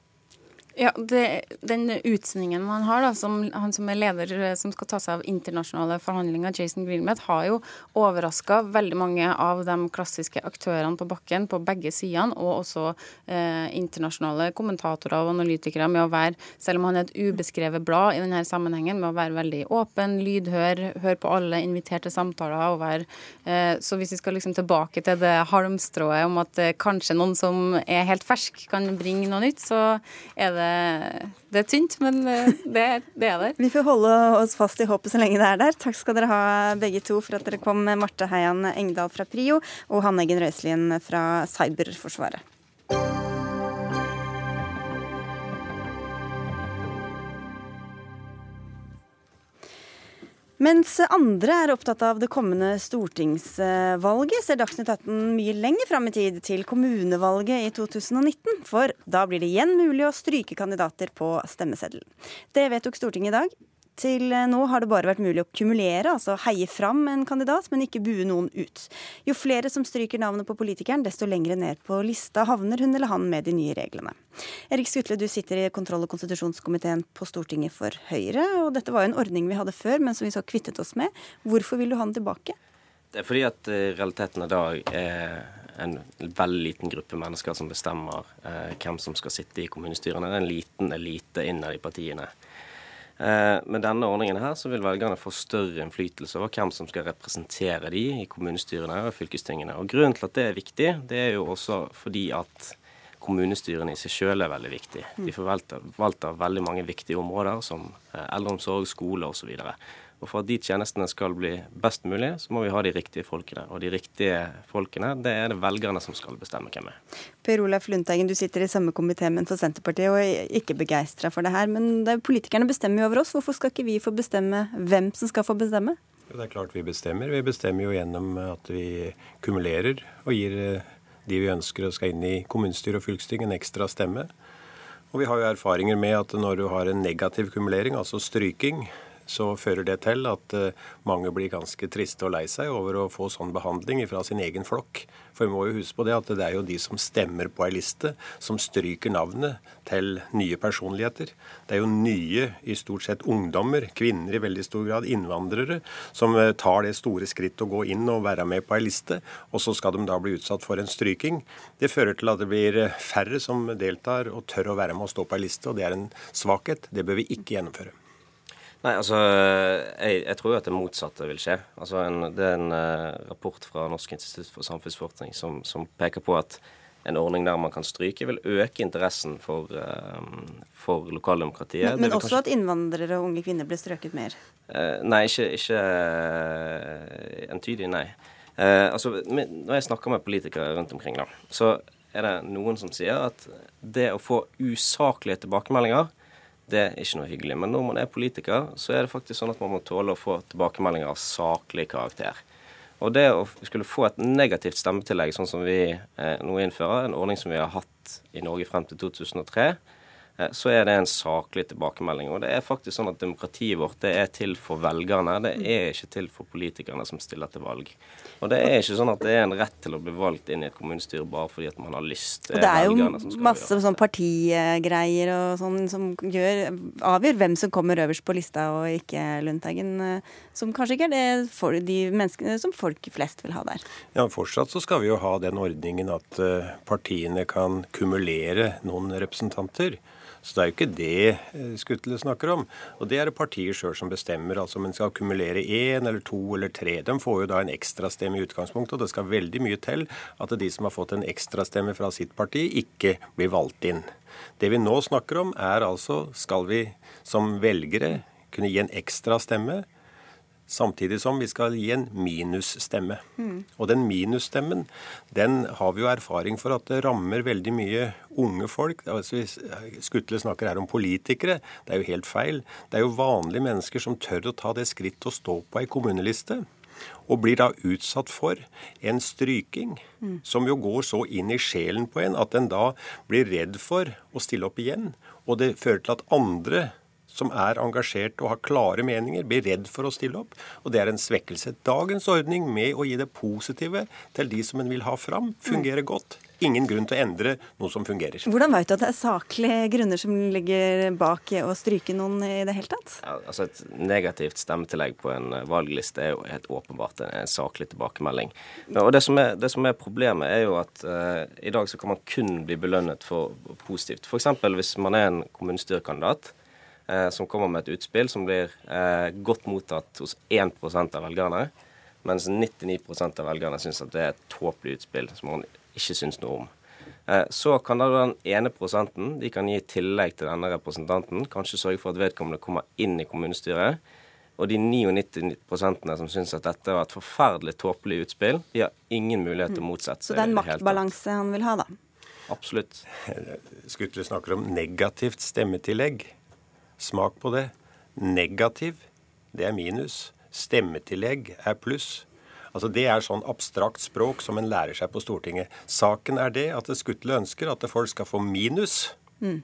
Ja, det, Den utsendingen man har, da, som, han som er leder eh, som skal ta seg av internasjonale forhandlinger, Jason Greenmet, har jo overraska veldig mange av de klassiske aktørene på bakken på begge sidene, og også eh, internasjonale kommentatorer og analytikere med å være, selv om han er et ubeskrevet blad i denne sammenhengen, med å være veldig åpen, lydhør, høre på alle inviterte samtaler og være eh, Så hvis vi skal liksom tilbake til det halmstrået om at eh, kanskje noen som er helt fersk, kan bringe noe nytt, så er det det er tynt, men eh, det, det er der. Vi får holde oss fast i håpet så lenge det er der. Takk skal dere ha begge to for at dere kom, Marte Heian Engdahl fra Prio og Hanne Eggen Røiselien fra Cyberforsvaret. Mens andre er opptatt av det kommende stortingsvalget, ser Dagsnytt 18 mye lenger fram i tid, til kommunevalget i 2019. For da blir det igjen mulig å stryke kandidater på stemmeseddelen. Det vedtok Stortinget i dag. Til nå har det bare vært mulig å kumulere, altså heie fram en kandidat, men ikke bue noen ut. Jo flere som stryker navnet på politikeren, desto lengre ned på lista havner hun eller han med de nye reglene. Erik Skutle, du sitter i kontroll- og konstitusjonskomiteen på Stortinget for Høyre. og Dette var jo en ordning vi hadde før, men som vi så kvittet oss med. Hvorfor vil du ha den tilbake? Det er fordi at eh, realiteten i dag er en veldig liten gruppe mennesker som bestemmer eh, hvem som skal sitte i kommunestyrene. Det er en liten elite innad i partiene. Eh, med denne ordningen her så vil velgerne få større innflytelse over hvem som skal representere de i kommunestyrene og fylkestingene. Og Grunnen til at det er viktig, det er jo også fordi at kommunestyrene i seg selv er veldig viktige. De forvalter veldig mange viktige områder som eh, eldreomsorg, skole osv. Og For at de tjenestene skal bli best mulig, så må vi ha de riktige folkene. Og de riktige folkene, det er det velgerne som skal bestemme hvem er. Per Olaf Lundteigen, du sitter i samme komité, men for Senterpartiet, og er ikke begeistra for det her. Men det er, politikerne bestemmer jo over oss. Hvorfor skal ikke vi få bestemme hvem som skal få bestemme? Det er klart vi bestemmer. Vi bestemmer jo gjennom at vi kumulerer og gir eh, de vi ønsker og skal inn i kommunestyre og fylkesting en ekstra stemme. Og vi har jo erfaringer med at når du har en negativ kumulering, altså stryking, så fører det til at uh, mange blir ganske triste og lei seg over å få sånn behandling fra sin egen flokk. For vi må jo huske på det at det er jo de som stemmer på ei liste, som stryker navnet til nye personligheter. Det er jo nye, i stort sett ungdommer, kvinner i veldig stor grad, innvandrere, som uh, tar det store skritt å gå inn og være med på ei liste, og så skal de da bli utsatt for en stryking. Det fører til at det blir færre som deltar og tør å være med og stå på ei liste, og det er en svakhet. Det bør vi ikke gjennomføre. Nei, altså, jeg, jeg tror at det motsatte vil skje. Altså, en, Det er en uh, rapport fra Norsk institutt for samfunnsforskning som, som, peker på at en ordning der man kan stryke, vil øke interessen for, uh, for lokaldemokratiet. Men, men også kanskje... at innvandrere og unge kvinner blir strøket mer? Uh, nei, ikke, ikke entydig, nei. altså, Når jeg snakker med politikere rundt omkring, da, så er det noen som sier at det å få usaklige tilbakemeldinger det er ikke noe hyggelig. Men når man er politiker, så er det faktisk sånn at man må tåle å få tilbakemeldinger av saklig karakter. Og det å skulle få et negativt stemmetillegg, sånn som vi eh, nå innfører, en ordning som vi har hatt i Norge frem til 2003, Eh, så er det en saklig tilbakemelding. Og det er faktisk sånn at demokratiet vårt det er til for velgerne. Det er ikke til for politikerne som stiller til valg. Og det er ikke sånn at det er en rett til å bli valgt inn i et kommunestyre bare fordi at man har lyst. Det og det er jo masse sånn partigreier og sånn som gjør, avgjør hvem som kommer øverst på lista og ikke Lundteigen. Eh, som kanskje ikke er det for de menneskene som folk flest vil ha der. Ja, Fortsatt så skal vi jo ha den ordningen at eh, partiene kan kumulere noen representanter. Så det er jo ikke det eh, Skutle snakker om. Og det er det partiet sjøl som bestemmer. altså Om en skal akkumulere én eller to eller tre. De får jo da en ekstrastemme i utgangspunktet, og det skal veldig mye til at de som har fått en ekstrastemme fra sitt parti, ikke blir valgt inn. Det vi nå snakker om, er altså skal vi som velgere kunne gi en ekstra stemme Samtidig som vi skal gi en minusstemme. Mm. Og den minusstemmen den har vi jo erfaring for at det rammer veldig mye unge folk. Altså, Skutle snakker her om politikere. Det er jo helt feil. Det er jo vanlige mennesker som tør å ta det skrittet å stå på ei kommuneliste. Og blir da utsatt for en stryking mm. som jo går så inn i sjelen på en at en da blir redd for å stille opp igjen. Og det fører til at andre som er engasjert og har klare meninger, blir redd for å stille opp. Og det er en svekkelse. Dagens ordning med å gi det positive til de som en vil ha fram, fungerer godt. Ingen grunn til å endre noe som fungerer. Hvordan vet du at det er saklige grunner som ligger bak å stryke noen i det hele tatt? Ja, altså Et negativt stemmetillegg på en valgliste er jo helt åpenbart en saklig tilbakemelding. Og det som er, det som er problemet, er jo at uh, i dag så kan man kun bli belønnet for positivt. F.eks. hvis man er en kommunestyrekandidat eh, som kommer med et utspill som blir eh, godt mottatt hos 1 av velgerne, mens 99% av velgerne syns at det er et tåpelig utspill som man ikke syns noe om. Eh, så kan da den ene prosenten de kan gi tillegg til denne representanten, kanskje sørge for at vedkommende kommer inn i kommunestyret. Og de 99% som syns at dette var et forferdelig tåpelig utspill, de har ingen mulighet til å motsette seg. Så det er en maktbalanse han vil ha, da? Absolutt. Skutle snakker om negativt stemmetillegg. Smak på det. Negativ, det er minus. Stemmetillegg er pluss. Altså Det er sånn abstrakt språk som en lærer seg på Stortinget. Saken er det at Skutle ønsker at folk skal få minus, mm.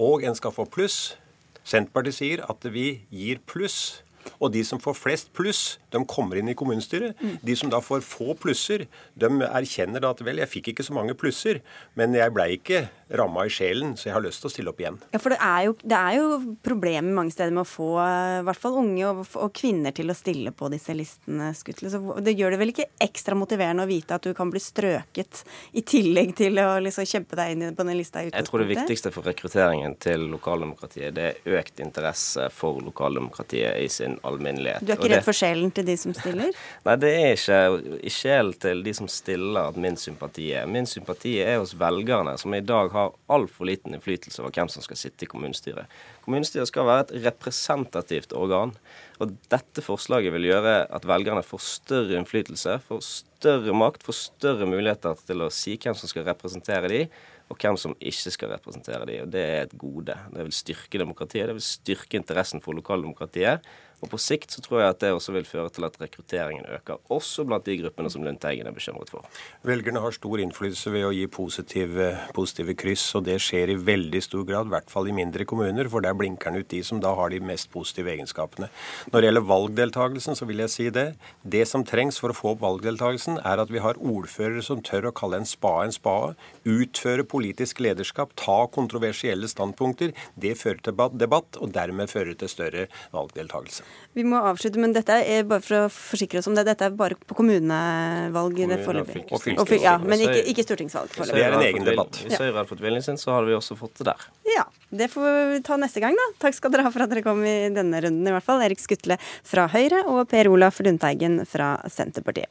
og en skal få pluss. Senterpartiet sier at vi gir pluss. Og de som får flest pluss, de kommer inn i kommunestyret. Mm. De som da får få plusser, de erkjenner da at vel, jeg fikk ikke så mange plusser, men jeg blei ikke ramma i sjelen, så jeg har lyst til å stille opp igjen. Ja, for det er jo, det er jo problemer mange steder med å få i hvert fall unge og, og, kvinner til å stille på disse listene, Skutle. Så det gjør det vel ikke ekstra motiverende å vite at du kan bli strøket, i tillegg til å liksom kjempe deg inn på den lista Jeg tror det viktigste for rekrutteringen til lokaldemokratiet, det er økt interesse for lokaldemokratiet i sin alminnelighet. Du er ikke redd for sjelen til de som stiller? Nei, det er ikke i sjelen til de som stiller at min sympati er. Min sympati er hos velgerne, som i dag har altfor liten innflytelse over hvem som skal sitte i kommunestyret. Kommunestyret skal være et representativt organ. Og dette forslaget vil gjøre at velgerne får større innflytelse, får større makt, får større muligheter til å si hvem som skal representere de, og hvem som ikke skal representere de. Og det er et gode. Det vil styrke demokratiet, det vil styrke interessen for lokaldemokratiet. Og på sikt så tror jeg at det også vil føre til at rekrutteringen øker, også blant de gruppene som Lundteigen er bekymret for. Velgerne har stor innflytelse ved å gi positive, positive, kryss, og det skjer i veldig stor grad, i hvert fall i mindre kommuner, for der blinker den ut de som da har de mest positive egenskapene. Når det gjelder valgdeltakelsen, så vil jeg si det. Det som trengs for å få opp valgdeltakelsen, er at vi har ordførere som tør å kalle en spade en spade, utføre politisk lederskap, ta kontroversielle standpunkter. Det fører til debatt, og dermed fører til større valgdeltakelse. Vi må avslutte, men dette er bare for å forsikre oss om det. Dette er bare på kommunevalg Kommune, foreløpig. Og fylkesvalg. Ja, men ikke, ikke stortingsvalg foreløpig. Det er en egen debatt. Hvis Høyre hadde fått viljen sin, så hadde vi også fått det der. Ja. Det får vi ta neste gang, da. Takk skal dere ha for at dere kom i denne runden, i hvert fall. Erik Skutle fra Høyre og Per Olaf Lundteigen fra Senterpartiet.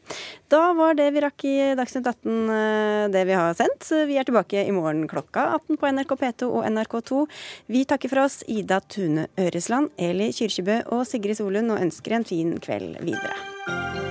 Da var det vi rakk i Dagsnytt 18 eh, det vi har sendt. Vi er tilbake i morgen klokka 18 på NRK P2 og NRK2. Vi takker for oss, Ida Tune Øresland, Eli Kyrkjebø og Sigrid Solund, og ønsker en fin kveld videre.